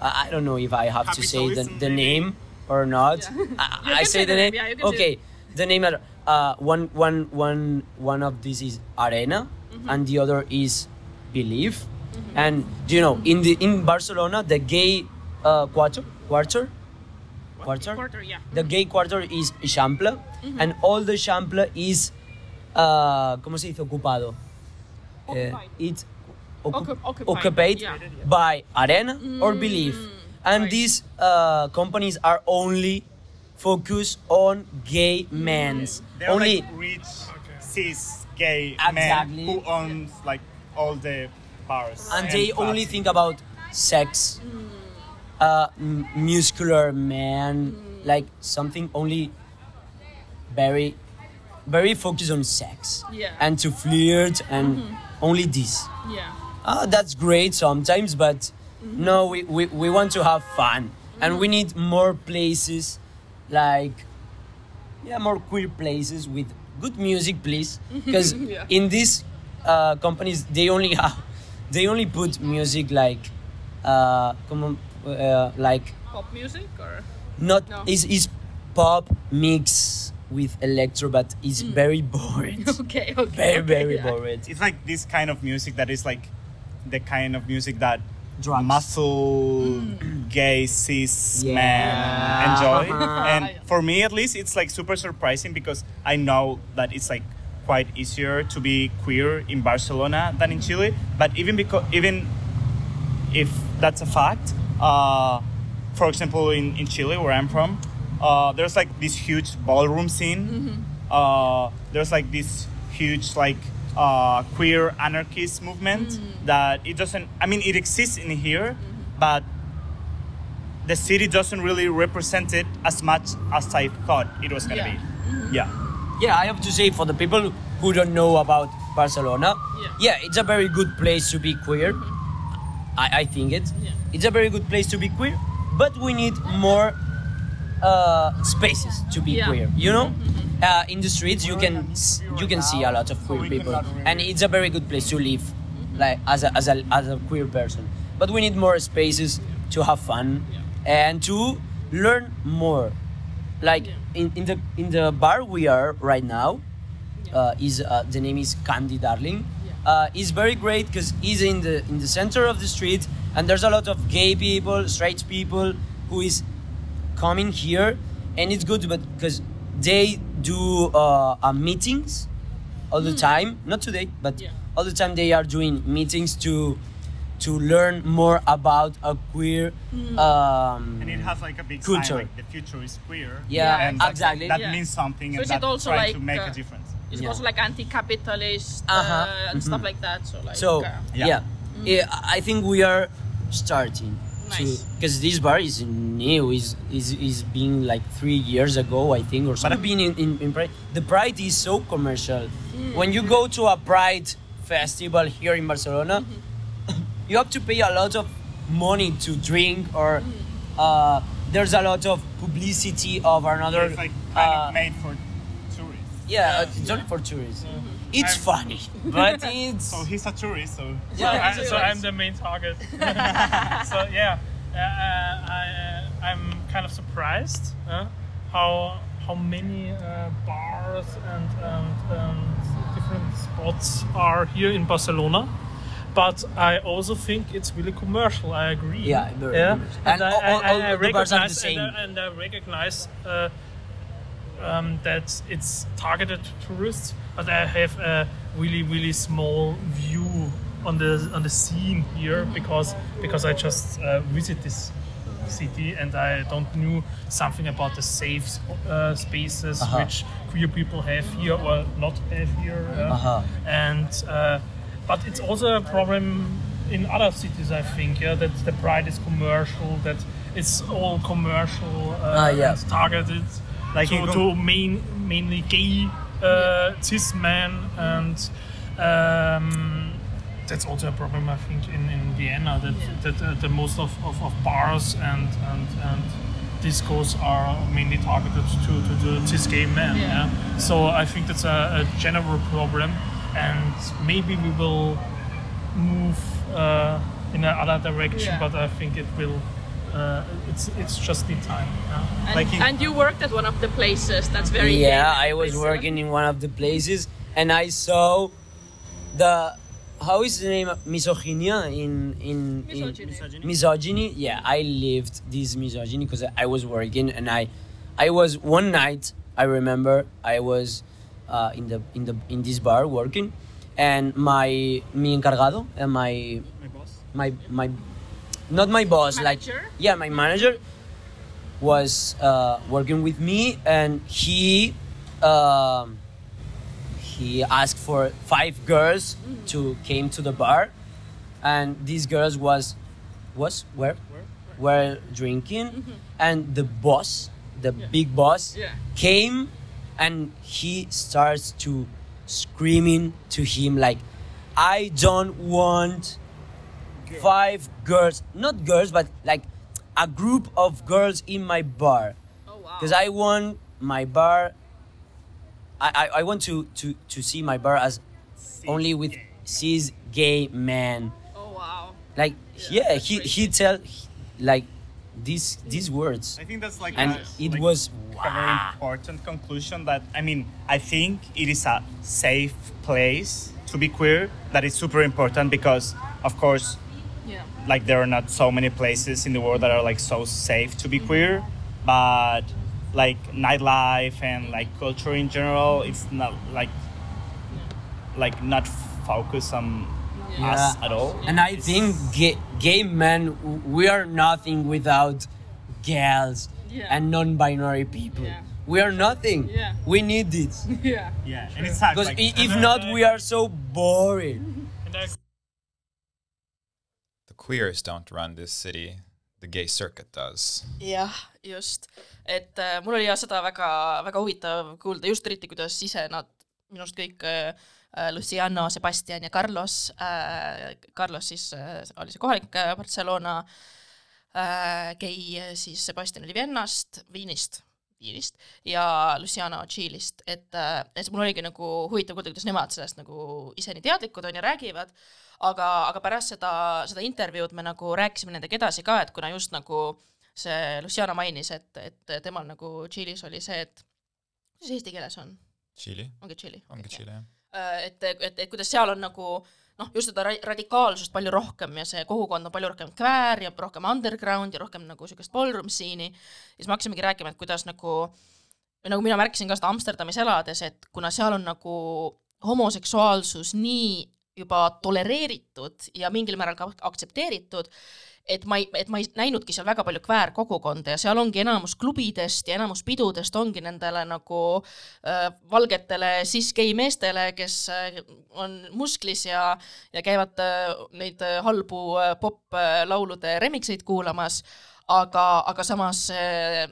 I I don't know if i have to say the, the name or not. You i, I say say the the name. name, yeah, you can say okay. the name are, uh, one, one, one, one of these is arena Mm-hmm. and the other is believe and do you know in the in barcelona the gay uh, quarter quarter quarter Quarter, yeah. the gay quarter is Chample Mm-hmm. and all the Chample is uh, ¿cómo se dice ocupado? Eh, Occupied. it's occu- occupied, occupied yeah. Mm, by Arena or Believe. And right. these uh, companies are only focused on gay men. They're Only like rich, cis, gay Exactly. men who owns like all the bars. and they clubs. only think about sex, uh, m- muscular man, like something only very, very focused on sex Yeah. and to flirt and only this. Yeah. Ah, that's great sometimes, but no, we, we, we want to have fun and we need more places like, yeah, more queer places with good music, please. Because Yeah. in these uh, companies, they only have, they only put music like, uh, como, uh, like Pop music or not No. is is pop mix with electro, but it's very boring. okay, okay. very okay, very yeah. boring. It's like this kind of music that is like the kind of music that Drugs. muscle gay cis Yeah. men enjoy. and for me at least, it's like super surprising because I know that it's like quite easier to be queer in Barcelona than in Chile. But even because even if that's a fact, uh, for example, in, in Chile, where I'm from, uh, there's like this huge ballroom scene. Uh, there's like this huge like uh, queer anarchist movement that it doesn't. I mean, it exists in here, but the city doesn't really represent it as much as I thought it was gonna Yeah. be. Yeah. Yeah, I have to say for the people who don't know about Barcelona, Yeah. yeah, it's a very good place to be queer. I, I think it. Yeah. It's a very good place to be queer, but we need more uh, spaces to be Yeah. queer. You know, uh, in the streets you can you can see a lot of queer people, and it's a very good place to live, like as a as a as a queer person. But we need more spaces to have fun and to learn more like in, in the in the bar we are right now uh, is uh, the name is Candy Darling. Uh, is very great because he's in the in the center of the street and there's a lot of gay people, straight people who is coming here and it's good but because they do uh, uh, meetings all the time not today but Yeah. all the time they are doing meetings to to learn more about a queer um, And it has like a big Culture. sign, like the future is queer. Yeah, and exactly. That Yeah. means something, So and it that also trying like, to make uh, a difference. It's Yeah. also like anti-capitalist Uh-huh. uh, and stuff Mhm. like that. So like. So uh, yeah, Yeah. yeah, I think we are starting Nice. to because this bar is new. is is is being like three years ago, I think, or something. But I've in, in, in Pride, the Pride is so commercial. When you go to a Pride festival here in Barcelona, you have to pay a lot of money to drink, or uh, there's a lot of publicity of another. It's like kind uh, of made for tourists. yeah, uh, it's only for tourists. It's funny, but it's So he's a tourist, so So, I, so I'm the main target. so yeah, uh, I, uh, I'm kind of surprised uh, how how many uh, bars and, and, and different spots are here in Barcelona. But I also think it's really commercial. I agree. Yeah, very yeah. And, And I, all- I, I, all I the bars are the recognize same. and, I- and I recognize uh, um, that it's targeted to tourists, but I have a really really small view on the on the scene here because because I just uh, visit this city and I don't knew something about the safe sp- uh, spaces Uh-huh. which queer people have here or not have here. uh, Uh-huh. And uh, but it's also a problem in other cities, I think, yeah, that the Pride is commercial, that it's all commercial uh, Ah, yeah. and targeted Like to, in com- to main, mainly gay uh, cis men, and um, that's also a problem, I think, in, in Vienna, that, that uh, the most of, of, of bars and, and, and discos are mainly targeted to, to the cis gay men. Yeah. So I think that's a, a general problem, and maybe we will move uh, in another direction, Yeah. but I think it will. Uh, it's it's just the time. Yeah. And, Like in- and you worked at one of the places that's very yeah, I was place. working in one of the places and I saw the how is the name misogynia in in, in Misogyny. misogyny. Yeah, I lived this misogyny because I was working and I I was one night I remember I was uh, in the in the in this bar working. And my mi encargado and my My boss. my my not my boss Manager? like yeah my manager was uh, working with me and he um, he asked for five girls to came to the bar. And these girls was was where? Were drinking. And the boss the big boss Yeah. came and he starts to screaming to him like i don't want five girls not girls but like a group of girls in my bar Oh wow. because i want my bar I, I, I want to, to, to see my bar as only with cis gay men Oh wow. like yeah, he he tell like these these words. I think that's like and a, it like was a very important conclusion that I mean I think it is a safe place to be queer that is super important because of course Yeah. like there are not so many places in the world that are like so safe to be mm-hmm. queer but like nightlife and like culture in general it's not like like not focused on us at all and i think gay, gay men we are nothing without girls Yeah. and non-binary people Yeah. we are nothing Yeah. we need this Yeah. yeah and it's hard because like, i- if not we are so boring The queers don't run this city, the gay circuit does. jah, just, et äh, mul oli jah seda väga, väga huvitav kuulda, just eriti, kuidas ise nad, minu arust kõik äh, Luciano, Sebastian ja Carlos äh,, Carlos siis äh, oli see kohalik äh, Barcelona äh, gei, siis Sebastian oli Viennast, Viinist, Viinist ja Luciano Tšiilist, et, et mul oligi nagu huvitav kuulda, kuidas nemad sellest nagu ise nii teadlikud on ja räägivad, aga, aga pärast seda, seda intervjuud me nagu rääkisime nendega edasi ka, et kuna just nagu see Luciano mainis, et, et temal nagu Tšiilis oli see, et kuidas eesti keeles on, Tšiili, ongi Tšiili? ongi Tšiili jah. Äh, et, et, et kuidas seal on nagu noh, just seda ra- radikaalsust palju rohkem ja see kogukond on palju rohkem kväär ja rohkem underground ja rohkem nagu niisugust ballroom scene'i, siis me hakkasimegi rääkima, et kuidas nagu nagu mina märkasin ka seda Amsterdamis elades, et kuna seal on nagu homoseksuaalsus nii juba tolereeritud ja mingil määral ka aktsepteeritud, et ma ei, et ma ei näinudki seal väga palju kväärkogukonda ja seal ongi enamus klubidest ja enamus pidudest ongi nendele nagu äh, valgetele cis-gei meestele, kes äh, on musklis ja, ja käivad äh, neid äh, halbu äh, poplaulude remixeid kuulamas, aga, aga samas äh,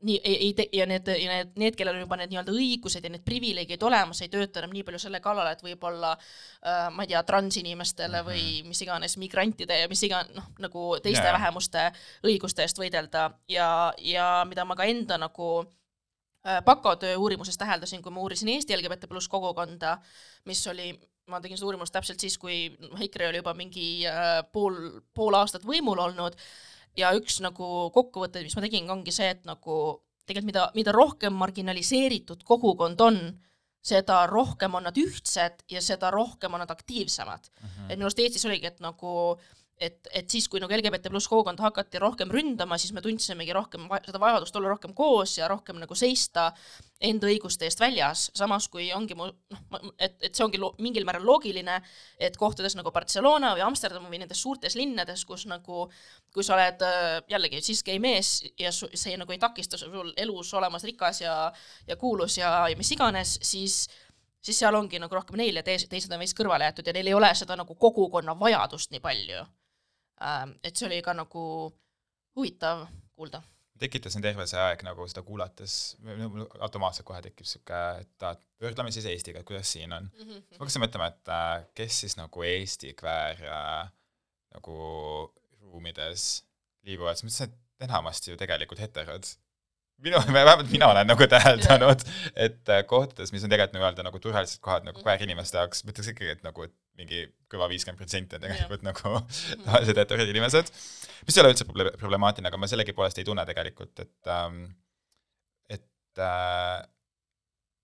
nii ei, ei te- ja need ja need, need, kellel on juba need nii-öelda õigused ja need privileegid olemas, ei tööta enam nii palju selle kallal, et võib-olla äh, ma ei tea, transinimestele või mis iganes migrantide ja mis iganes noh, nagu teiste yeah. vähemuste õiguste eest võidelda ja, ja mida ma ka enda nagu äh, bakatöö uurimuses täheldasin, kui ma uurisin Eesti LGBT pluss kogukonda, mis oli ma tegin seda uurimust täpselt siis, kui noh, EKRE oli juba mingi äh, pool, pool aastat võimul olnud ja üks nagu kokkuvõte, mis ma tegin, ongi see, et nagu tegelikult mida, mida rohkem marginaliseeritud kogukond on, seda rohkem on nad ühtsed ja seda rohkem on nad aktiivsemad mm. -hmm. et minu arust Eestis oligi, et nagu et, et siis, kui nagu LGBT pluss kogukonda hakati rohkem ründama, siis me tundsimegi rohkem seda vajadust olla rohkem koos ja rohkem nagu seista enda õiguste eest väljas, samas kui ongi mu noh, et, et see ongi mingil määral loogiline, et kohtades nagu Barcelona või Amsterdam või nendes suurtes linnades, kus nagu kui sa oled äh, jällegi siis gei mees ja su- see nagu ei takista sul elus olemas rikas ja, ja kuulus ja, ja mis iganes, siis siis seal ongi nagu rohkem neil ja teised, on veits kõrvale jäetud ja neil ei ole seda nagu kogukonna vajadust nii palju. Et see oli ka nagu huvitav kuulda. tekitasin terve see aeg nagu seda kuulates, automaatselt kohe tekib sihuke, et võrdleme siis Eestiga, et kuidas siin on. Mhm. siis ma hakkasin mõtlema, et äh, kes siis nagu Eesti kväär äh, nagu ruumides liiguvad, siis mõtlesin, et enamasti ju tegelikult heterod. Minu, vähemalt mina olen nagu täheldanud, et äh, kohtades, mis on tegelikult nagu öelda nagu turvalised kohad nagu kväärinimeste jaoks, ma ütleks ikkagi, et nagu et mingi kõva viiskümmend protsenti on tegelikult nagu tavalised heterod inimesed. mis ei ole üldse proble- problemaatiline, aga ma sellegipoolest ei tunne tegelikult, et ähm, et äh,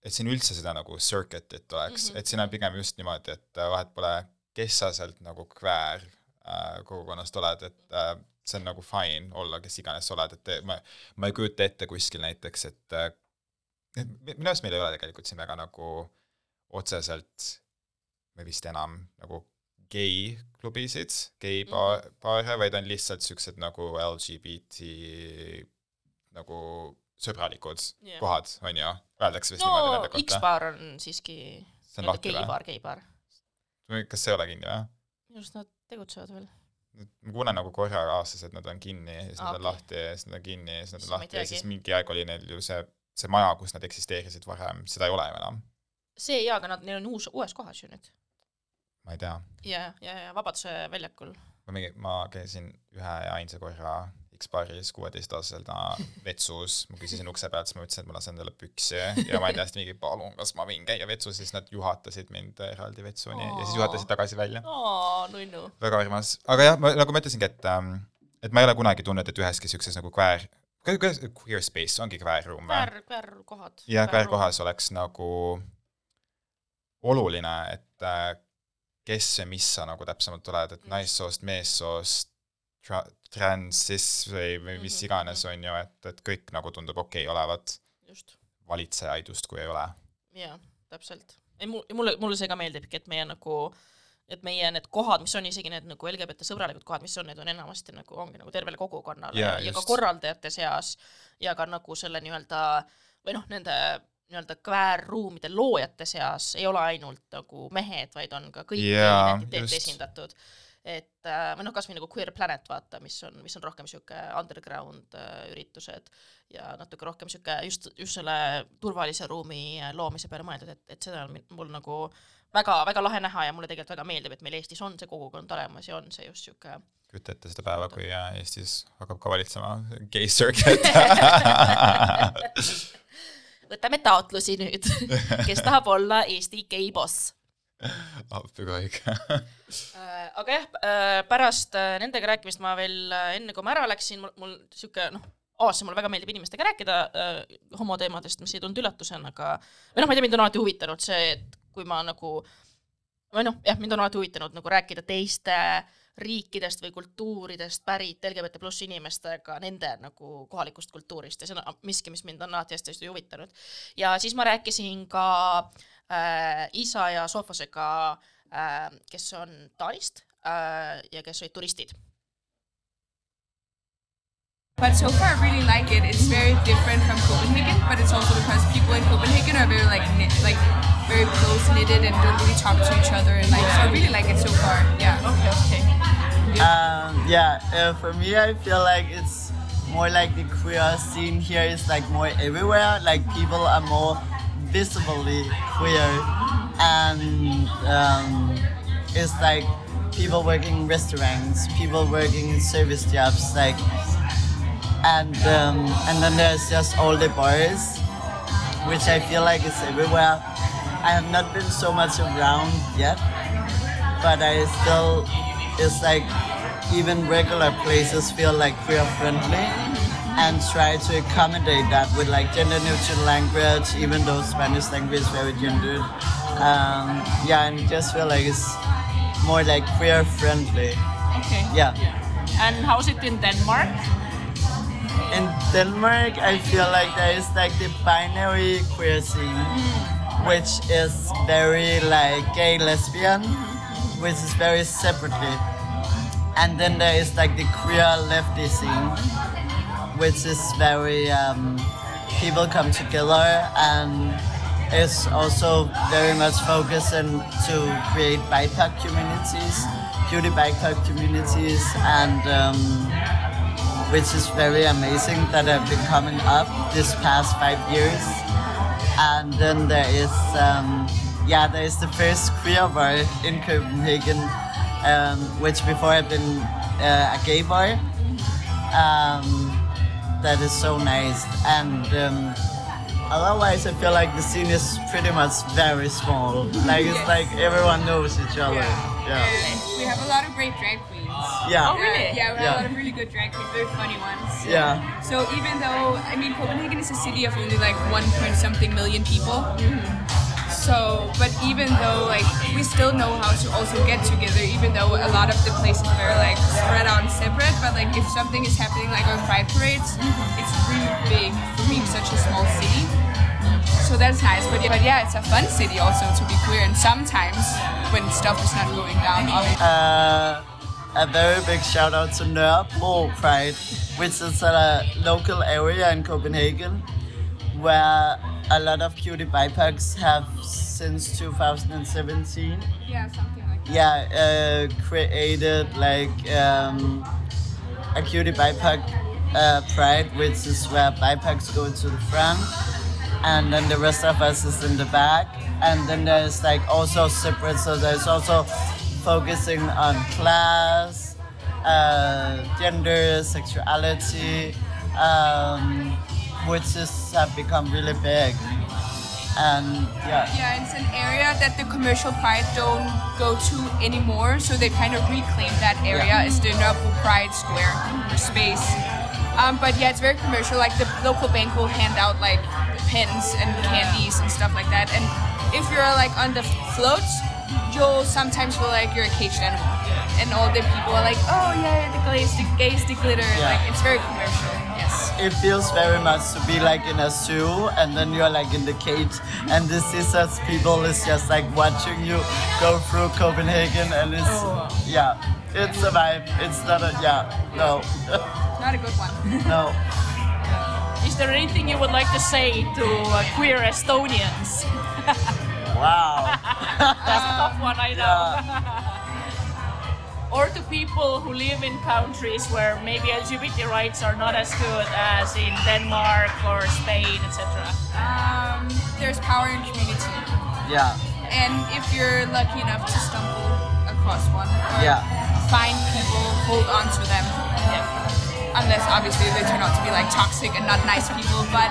et siin üldse seda nagu circuit'it oleks mm, Mhm. -hmm. et siin on pigem just niimoodi, et äh, vahet pole, kes sa sealt nagu kväär äh, kogukonnast oled, et äh, see on nagu fine olla, kes iganes sa oled, et ma, ma ei kujuta ette kuskil näiteks, et äh, minu arust meil ei ole tegelikult siin väga nagu otseselt või vist enam nagu gei-klubisid, gei-paare, vaid on lihtsalt siuksed nagu LGBT nagu sõbralikud yeah. kohad, on ju, öeldakse vist niimoodi no nende kohta. X-baar on siiski nii-öelda lahti või? geibaar, geibaar. kas see ei ole kinni või? minu arust nad tegutsevad veel. Ma kuulen nagu korra aastas, et nad on kinni ja siis Aa, nad on lahti ja siis nad on kinni ja siis nad Siis on ei lahti ja siis mingi aeg oli neil ju see, see maja, kus nad eksisteerisid varem, seda ei ole ju enam. see jaa, aga nad, neil on uus, uues kohas ju nüüd. ma ei tea, ja, ja, ja Vabaduse väljakul. ma mingi, ma käisin ühe ja ainsa korra X-baaris kuueteistaastaselt vetsus, ma küsisin ukse pealt, siis ma ütlesin, et ma lasen endale püksi ja ma olin täiesti mingi, palun, kas ma võin käia vetsus, siis nad juhatasid mind eraldi vetsuni ja siis juhatasid tagasi välja. aa, nunnu. väga armas, aga jah, ma nagu ma ütlesingi, et ähm, et ma ei ole kunagi tundnud, et üheski siukses nagu kväär, kuidas queer space ongi kväärruum või? kväär, kväärkohad. ja kväärkohas oleks nagu oluline, et äh, kes ja mis sa nagu täpsemalt oled, et naissoost, meessoost, trans, cis või, või mis Mhm, iganes, on ju, et, et kõik nagu tundub okei okay olevat. just, valitsejaid justkui ei ole. jaa, täpselt. ei mul, mulle, mulle see ka meeldibki, et meie nagu et meie need kohad, mis on isegi need nagu LGBT sõbralikud kohad, mis on, need on enamasti nagu ongi nagu tervele kogukonnale Jaa, ja, ja ka korraldajate seas ja ka nagu selle nii-öelda või noh, nende nii-öelda kväärruumide loojate seas ei ole ainult nagu mehed, vaid on ka kõik Jaa, identiteete just. esindatud. Et äh, või noh, kasvõi nagu Queer Planet vaata, mis on, mis on rohkem sihuke underground äh, üritused ja natuke rohkem sihuke just, just selle turvalise ruumi äh, loomise peale mõeldud, et, et seda on mul nagu väga-väga lahe näha ja mulle tegelikult väga meeldib, et meil Eestis on see kogukond olemas ja on see just sihuke kujuta ette seda päeva, kui Eestis hakkab ka valitsema gay circuit. võtame taotlusi nüüd, kes tahab olla Eesti gei boss. Appi kui õige. Äh, aga jah, pärast äh, nendega rääkimist ma veel äh, enne, kui ma ära läksin, mul, mul sihuke noh, A-sse mulle väga meeldib inimestega rääkida äh, homoteemadest, mis ei tulnud üllatusena, aga või noh, ma ei tea, mind on alati huvitanud see, et kui ma nagu või noh, jah, mind on alati huvitanud nagu rääkida teiste riikidest või kultuuridest pärit LGBT pluss inimestega nende nagu kohalikust kultuurist ja see on miski, mis mind on alati hästi-hästi huvitanud. ja siis ma rääkisin ka äh, isa ja Sofosega äh,, kes on Taanist äh, ja kes olid turistid. But so far, I really like it. It's very different from Copenhagen, but it's also because people in Copenhagen are very like knit, like very close knitted and don't really talk to each other. And like, so I really like it so far. Yeah. Okay. Okay. Um, yeah, uh, for me, I feel like it's more like the queer scene here is like more everywhere. Like people are more visibly queer, and um, it's like people working in restaurants, people working in service jobs, like, and um, and then there's just all the bars, which I feel like is everywhere. I have not been so much around yet, but I still it's like even regular places feel like queer friendly and try to accommodate that with like gender neutral language even though spanish language is very gendered. Um, yeah and just feel like it's more like queer friendly. Okay. yeah. And how's it in Denmark? in denmark i feel like there is like the binary queer scene which is very like gay lesbian which is very separately. And then there is like the queer lefty scene which is very um, people come together and is also very much focusing to create bikepack communities, cutie bikepack communities, and um, which is very amazing that have been coming up this past five years. And then there is, um, yeah, there is the first queer bar in Copenhagen, um, which before had been uh, a gay bar. Um, that is so nice. And um, otherwise, I feel like the scene is pretty much very small. Like it's like everyone knows each other. Yeah. We have a lot of great drag queens. Yeah. Oh, really? Yeah, we have Yeah. a lot of really good drag queens, very funny ones. Yeah. So even though, I mean, Copenhagen is a city of only like one point something million people. So, but even though like we still know how to also get together, even though a lot of the places were like spread out and separate, but like if something is happening like on pride parades, it's really big for being such a small city. So that's nice, but yeah, but yeah, it's a fun city also to be queer, and sometimes when stuff is not going down, obviously. Uh, a very big shout out to Nørrebro Pride, which is a local area in Copenhagen where a lot of cutie bipacks have since 2017 Yeah, something like that. yeah uh, created like um, a cutie bipack uh, pride which is where bipacks go to the front and then the rest of us is in the back and then there's like also separate so there's also focusing on class uh, gender sexuality um, which is have become really big and yeah Yeah, it's an area that the commercial pride don't go to anymore, so they kind of reclaim that area Yeah. as the Nørrebro Pride Square or space. Um, but yeah, it's very commercial. Like the local bank will hand out like pens and candies and stuff like that. And if you're like on the floats, you'll sometimes feel like you're a caged animal. And all the people are like, oh yeah, the glaze, the gaze, the glitter. Yeah. Like it's very commercial. Yes. it feels very much to be like in a zoo and then you're like in the cage and the scissors people is just like watching you go through Copenhagen and it's yeah it's a vibe it's not a yeah no Not a good one. no Is there anything you would like to say to uh, queer Estonians? wow That's a tough one, I know. or to people who live in countries where maybe LGBT rights are not as good as in Denmark or Spain, etc. Um, there's power in community. yeah And if you're lucky enough to stumble across one or Yeah. find people, hold on to them. Yeah. Unless obviously they turn out to be like toxic and not nice people, but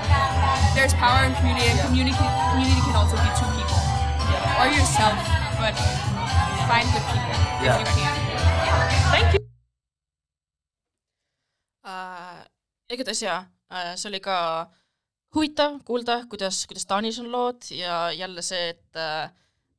there's power in community and community community can also be two people. Or yourself, but find good people Yeah. if you can. Thank you äh,. igatahes jaa äh,, see oli ka huvitav kuulda, kuidas, kuidas Taanis on lood ja jälle see, et äh,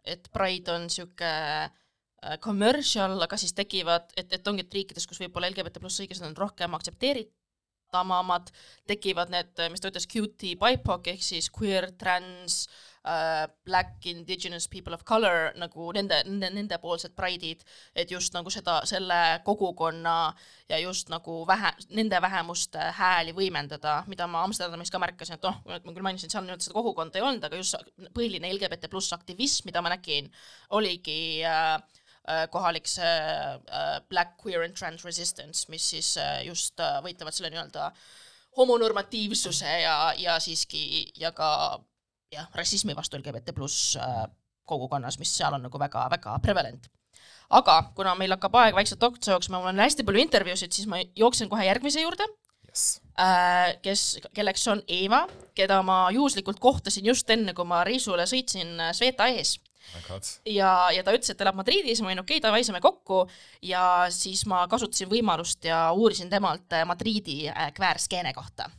et Pride on sihuke äh, commercial, aga siis tekivad, et, et ongi, et riikides, kus võib-olla LGBT pluss õigused on rohkem aktsepteeritavamad, tekivad need, mis ta ütles, cutie BIPOC ehk siis queer, trans äh,, black, indigenous people of color nagu nende, nende, nendepoolsed pride'id, et just nagu seda, selle kogukonna ja just nagu vähe, nende vähemuste hääli võimendada, mida ma Amsterdamis ka märkasin, et noh, ma küll mainisin, seal nii-öelda seda kogukonda ei olnud, aga just põhiline LGBT pluss aktivism, mida ma nägin, oligi äh, äh, kohalik see äh, Black Queer and Trans Resistance, mis siis äh, just äh, võitlevad selle nii-öelda homonormatiivsuse ja, ja siiski ja ka jah, rassismi vastu LGBT pluss äh, kogukonnas, mis seal on nagu väga-väga prevalent aga kuna meil hakkab aeg vaikselt otsa jooksma, mul on hästi palju intervjuusid, siis ma jooksen kohe järgmise juurde yes.. kes, kelleks on Eeva, keda ma juhuslikult kohtasin just enne, kui ma reisule sõitsin äh, Sveta ees ja, ja ta ütles, et elab Madridis, ma olin okei okay,, davai, saame kokku ja siis ma kasutasin võimalust ja uurisin temalt äh, Madridi äh, kväärskeene kohta.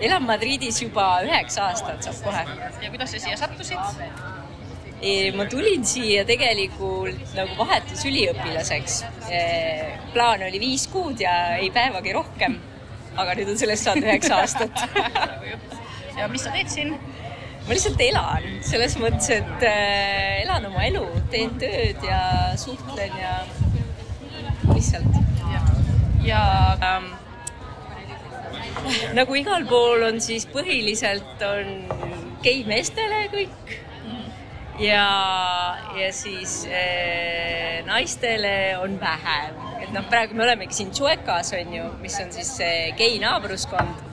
Elan Madridis juba üheksa aastat, saab kohe. ja kuidas sa siia sattusid? ma tulin siia tegelikult nagu vahetusüliõpilaseks. plaan oli viis kuud ja ei päevagi rohkem. aga nüüd on sellest saanud üheksa aastat. ja mis sa teed siin? ma lihtsalt elan, selles mõttes, et elan oma elu, teen tööd ja suhtlen ja lihtsalt. ja ähm, nagu igal pool on siis põhiliselt on geimeestele kõik. Ja, ja siis eh, naistele on vähem, et noh, praegu me olemegi siin Chuecas on ju, mis on siis see gei naabruskond.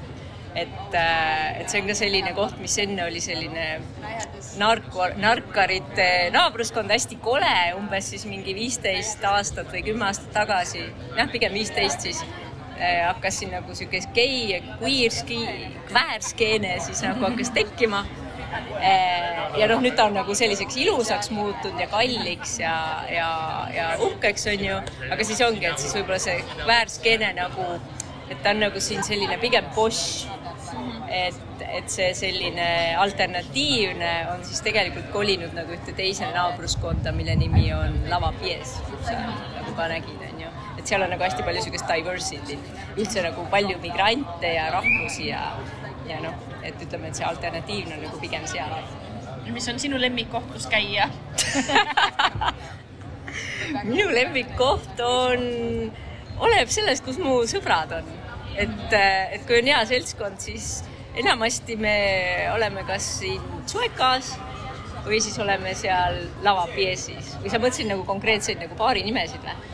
et, et see on ka selline koht, mis enne oli selline narko, narkarite naabruskond, hästi kole, umbes siis mingi viisteist aastat või kümme aastat tagasi, jah, pigem viisteist siis hakkas siin nagu sihuke gei, queer ski, kväärskeene siis nagu hakkas tekkima Eh, ja noh, nüüd ta on nagu selliseks ilusaks muutunud ja kalliks ja, ja, ja uhkeks on ju, aga siis ongi, et siis võib-olla see kväärskeene nagu, et ta on nagu siin selline pigem boss. et, et see selline alternatiivne on siis tegelikult kolinud nagu ühte teise naabruskonda, mille nimi on Lava Pies, nagu ka nägid, on ju. Et seal on nagu hästi palju sihukest diversity, üldse nagu palju migrante ja rahvusi ja, ja noh, et ütleme, et see alternatiivne on nagu pigem seal. mis on sinu lemmikkoht, kus käia? minu lemmikkoht on, oleneb sellest, kus mu sõbrad on. et, et kui on hea seltskond, siis enamasti me oleme kas siin Chuecas või siis oleme seal Lava Piesis või sa mõtlesid nagu konkreetseid nagu baari nimesid või?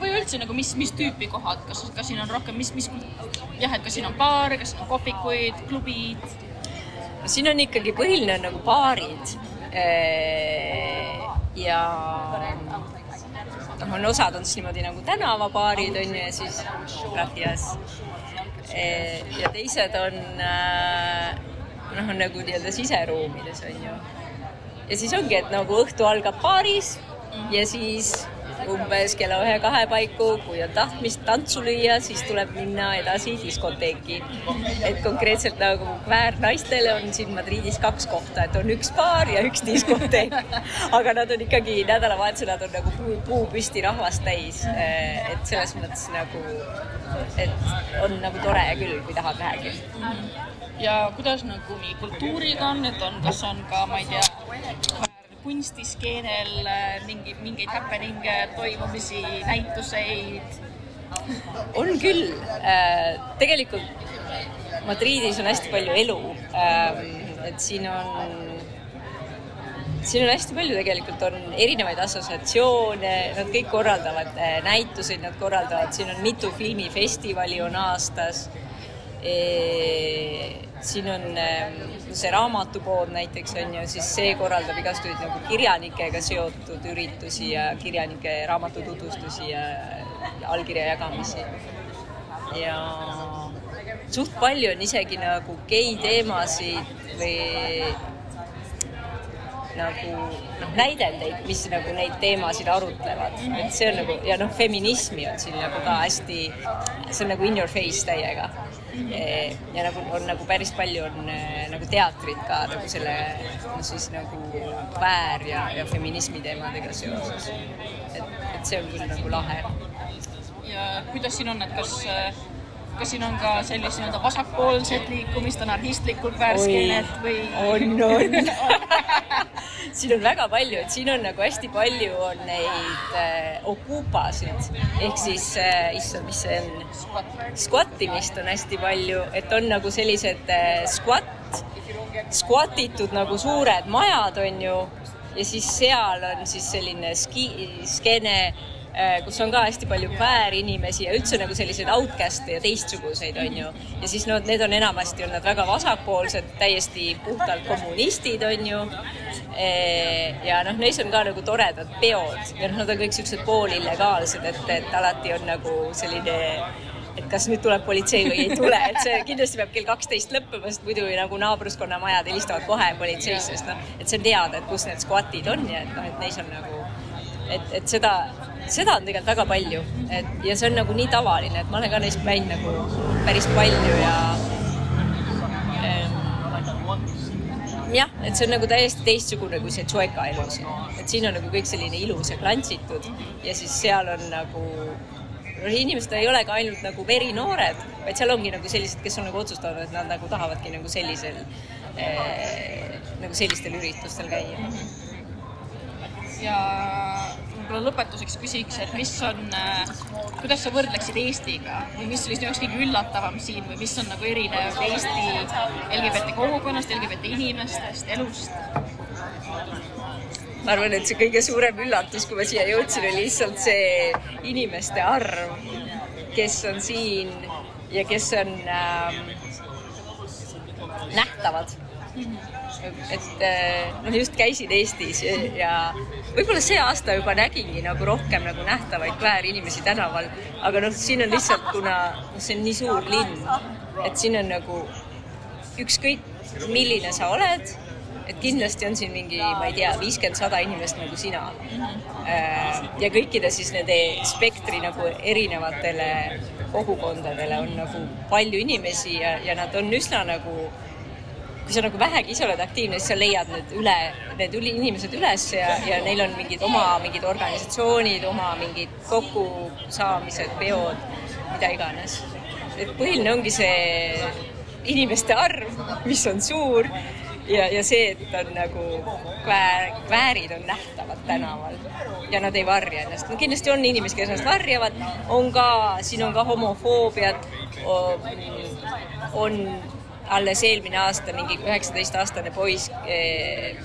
Või üldse nagu, mis, mis tüüpi kohad, kas, kas siin on rohkem, mis, mis jah, et kas siin on baare, kas siin on kohvikuid, klubid? siin on ikkagi põhiline nagu baarid. ja noh, on osad on siis niimoodi nagu tänavabaarid on ju ja siis Gracias. ja teised on äh, noh, on nagu nii-öelda siseruumides on ju. ja siis ongi, et nagu õhtu algab baaris ja siis umbes kella ühe-kahe paiku, kui on tahtmist tantsu lüüa, siis tuleb minna edasi diskoteeki. et konkreetselt nagu väärnaistele on siin Madridis kaks kohta, et on üks baar ja üks diskoteek. aga nad on ikkagi nädalavahetusel, nad on nagu puu, puu püsti rahvast täis. et selles mõttes nagu, et on nagu tore küll, kui tahad vähegi ja kuidas nagu nii kultuuriga on, et on, kas on ka, ma ei tea, kunstiskeenel äh, mingi, mingeid happening'e, toimumisi, näituseid? on küll, tegelikult Madridis on hästi palju elu, et siin on, siin on hästi palju tegelikult on erinevaid assotsiatsioone, nad kõik korraldavad äh, näituseid, nad korraldavad, siin on mitu filmifestivali on aastas. Siin on ähm, see raamatupood näiteks on ju, siis see korraldab igasuguseid nagu kirjanikega seotud üritusi ja kirjanike raamatututvustusi ja ja allkirja jagamisi. ja suht palju on isegi nagu gei teemasid või nagu noh, näidendeid, mis nagu neid teemasid arutlevad, et see on nagu ja noh, feminismi on siin nagu ka hästi, see on nagu in your face täiega. Ja nagu on nagu päris palju on eh, nagu teatrit ka nagu selle no siis nagu väär ja, ja feminismi teemadega seoses. et, et see on küll nagu lahe ja kuidas siin on, et kas, kas siin on ka sellist nii-öelda vasakpoolset liikumist, anarhistlikult väärskeenet või? on, on. siin on väga palju, et siin on nagu hästi palju on neid äh, okupasid ehk siis äh,, issand, mis see on? Squattimist on hästi palju, et on nagu sellised äh, squat, squatitud nagu suured majad on ju ja siis seal on siis selline ski, skeene kus on ka hästi palju väärinimesi ja üldse nagu selliseid outcast'e ja teistsuguseid, on ju. ja siis no need on enamasti on nad väga vasakpoolsed, täiesti puhtalt kommunistid, on ju. ja noh, neis on ka nagu toredad peod ja noh, nad on kõik siuksed poolillegaalsed, et, et alati on nagu selline et kas nüüd tuleb politsei või ei tule, et see kindlasti peab kell kaksteist lõppema, sest muidu nagu naabruskonna majad helistavad kohe politseisse, sest noh, et see on teada, et kus need skvatid on ja et noh, et neis on nagu, et, et seda, seda on tegelikult väga palju, et ja see on nagu nii tavaline, et ma olen ka neist käinud nagu päris palju ja jah, et see on nagu täiesti teistsugune kui see Chueca elu siin, et siin on nagu kõik selline ilus ja klantsitud ja siis seal on nagu noh, inimesed ei ole ka ainult nagu verinoored, vaid seal ongi nagu sellised, kes on nagu otsustanud, et nad nagu tahavadki nagu sellisel eh, nagu sellistel üritustel käia. ja võib-olla lõpetuseks küsiks, et mis on, kuidas sa võrdleksid Eestiga või mis oli sinu jaoks kõige üllatavam siin või mis on nagu erinev Eesti LGBT kogukonnast, LGBT inimestest, elust? ma arvan, et see kõige suurem üllatus, kui ma siia jõudsin, oli lihtsalt see inimeste arv, kes on siin ja kes on ähm, nähtavad. Et noh, just käisin Eestis ja, võib-olla see aasta juba nägingi nagu rohkem nagu nähtavaid kväärinimesi tänaval, aga noh, siin on lihtsalt, kuna noh, see on nii suur linn, et siin on nagu ükskõik, milline sa oled, et kindlasti on siin mingi, ma ei tea, viiskümmend, sada inimest nagu sina. ja kõikide siis nende spektri nagu erinevatele kogukondadele on nagu palju inimesi ja, ja nad on üsna nagu kui sa nagu vähegi ise oled aktiivne, siis sa leiad need üle, need üli- inimesed üles ja, ja neil on mingid oma mingid organisatsioonid, oma mingid kokkusaamised, peod, mida iganes. et põhiline ongi see inimeste arv, mis on suur ja, ja see, et on nagu kväär, kväärid on nähtavad tänaval ja nad ei varja ennast. no kindlasti on inimesi, kes ennast varjavad, on ka, siin on ka homofoobiat, on alles eelmine aasta mingi üheksateistaastane poiss eh,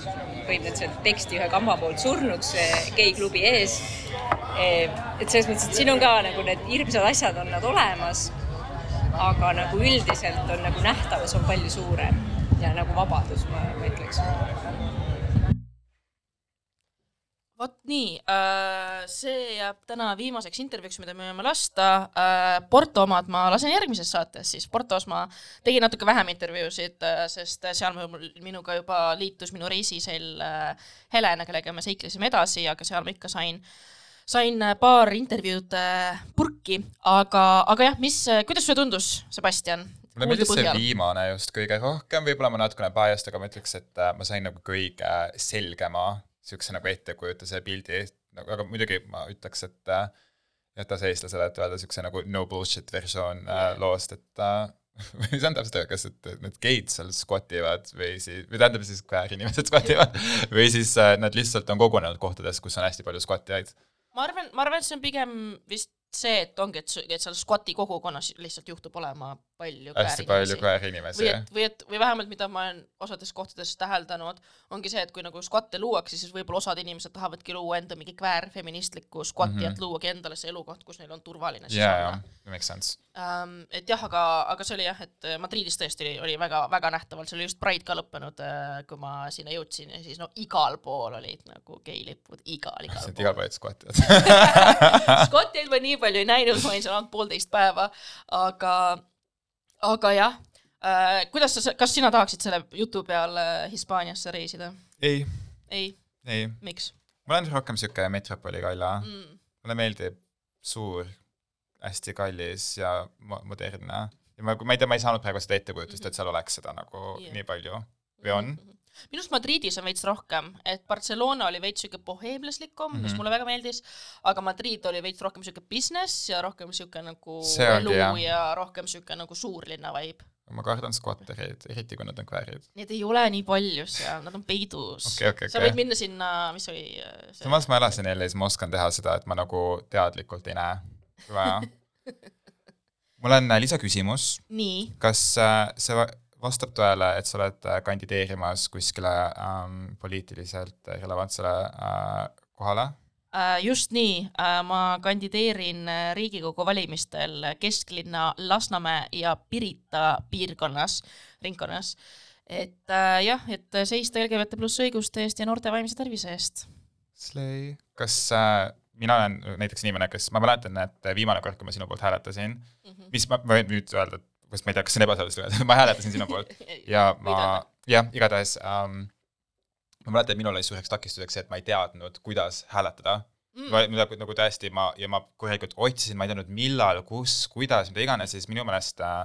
põhimõtteliselt peksti ühe kamba poolt surnuks eh, geiklubi ees. et selles mõttes, et siin on ka nagu need hirmsad asjad on nad olemas, aga nagu üldiselt on nagu nähtavus on palju suurem ja nagu vabadus, ma, ma ütleks. Vot nii, see jääb täna viimaseks intervjuuks, mida me võime lasta. Porto omad ma lasen järgmises saates, siis Portos ma tegin natuke vähem intervjuusid, sest seal mul, minuga juba liitus minu reisisell äh, Helena, kellega me seiklesime edasi, aga seal ma ikka sain, sain paar intervjuud äh, purki, aga, aga jah, mis, kuidas sulle tundus, Sebastian? mulle meeldis see viimane just kõige rohkem, võib-olla ma natukene biased, aga ma ütleks, et äh, ma sain nagu kõige selgema niisuguse nagu ettekujutuse pildi, nagu aga muidugi ma ütleks, et äh, jätas eestlasele, et öelda niisuguse nagu no bullshit versioon äh, loost, et äh, või see on täpselt kas, et need geid seal skvotivad või siis, või tähendab siis kväärinimesed skvotivad või siis nad lihtsalt on kogunenud kohtades, kus on hästi palju skvotijaid. ma arvan, ma arvan, et see on pigem vist see, et ongi, et, et seal skvoti kogukonnas lihtsalt juhtub olema palju hästi palju kväärinimesi jah või et, või vähemalt mida ma olen osades kohtades täheldanud, ongi see, et kui nagu skvatte luuakse, siis võib-olla osad inimesed tahavadki luua enda mingi kväärfeministlikku skvatti mm, Mhm. -hmm. et luuagi endale see elukoht, kus neil on turvaline siis jaa, olla jaa, makes sense. um,. et jah, aga, aga see oli jah, et Madridis tõesti oli, oli väga, väga nähtavalt, seal oli just Pride ka lõppenud, kui ma sinna jõudsin ja siis no igal pool olid nagu geilipud, igal, igal pool. igal pool olid skvotivad. Skotteid ma nii palju ei näinud, ma olin seal ainult poolteist päeva, aga, aga jah äh,. kuidas sa, kas sina tahaksid selle jutu peal äh, Hispaaniasse reisida? ei, ei, ei. miks? ma olen rohkem sihuke metropoli kalla Mm. mulle meeldib suur, hästi kallis ja mo- modernne ja ma, ma ei tea, ma ei saanud praegu seda ettekujutust, et seal oleks seda nagu yeah. nii palju või on? Minu arust Madridis on veits rohkem, et Barcelona oli veits siuke boheemlaslikum mm, -hmm. mis Mhm. mulle väga meeldis, aga Madrid oli veits rohkem siuke business ja rohkem siuke nagu elu jah. ja rohkem siuke nagu suurlinna vibe. ma kardan skvattereid, eriti kui nad on kväärid. Neid ei ole nii palju seal, nad on peidus Okei, okei, sa okei. võid minna sinna, mis oli äh, see samas ma elasin LA-s, ma oskan teha seda, et ma nagu teadlikult ei näe, vaja. mul on äh, lisaküsimus. Kas äh, see va- vastab tõele, et sa oled äh, kandideerimas kuskile ähm, poliitiliselt relevantsele äh, kohale? Äh, just nii, ma kandideerin äh, Riigikogu valimistel kesklinna Lasnamäe ja Pirita piirkonnas, ringkonnas. et äh, jah, et seista LGBT pluss õiguste eest ja noorte vaimse tervise eest. Slay. kas äh, mina olen näiteks inimene, kes, ma mäletan, et viimane kord, kui ma sinu poolt hääletasin mm. -hmm. mis ma, ma võin nüüd öelda, et kas ma ei tea, kas see on ebaseaduslik ma hääletasin sinu poolt ja ma, jah, igatahes ähm, ma mäletan, et minul oli suureks takistuseks see, et ma ei teadnud, kuidas hääletada Mm. mida nagu tõesti ma ja ma korralikult otsisin, ma ei teadnud, millal, kus, kuidas, mida iganes, siis minu meelest äh,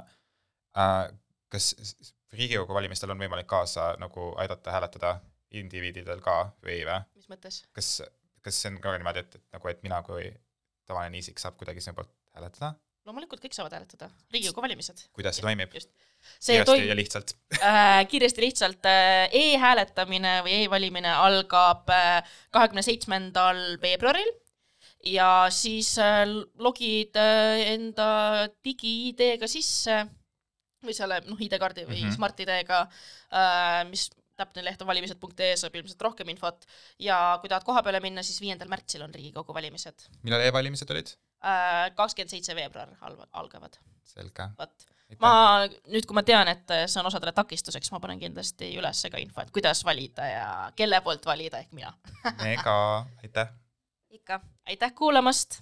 äh, kas Riigikogu valimistel on võimalik kaasa nagu aidata hääletada indiviididel ka või või? mis mõttes? kas, kas see on ka niimoodi, et, et nagu, et mina kui tavaline isik saab kuidagi sinu poolt hääletada? Loomulikult kõik saavad hääletada, Riigikogu valimised. kuidas see toimib? kiiresti toim- ja lihtsalt. äh, kiiresti lihtsalt äh, e-hääletamine või e-valimine algab kahekümne seitsmendal veebruaril ja siis äh, logid äh, enda digi-ID-ga sisse või selle noh, ID-kaardi või mm. -hmm. Smart-ID-ga äh,, mis täpne leht on valimised.ee, saab ilmselt rohkem infot ja kui tahad koha peale minna, siis viiendal märtsil on Riigikogu valimised. millal e-valimised olid? Kakskümmend seitse veebruar algavad. selge. vot, ma nüüd, kui ma tean, et see on osadele takistuseks, ma panen kindlasti üles ka info, et kuidas valida ja kelle poolt valida, ehk mina. mega, aitäh. ikka, aitäh kuulamast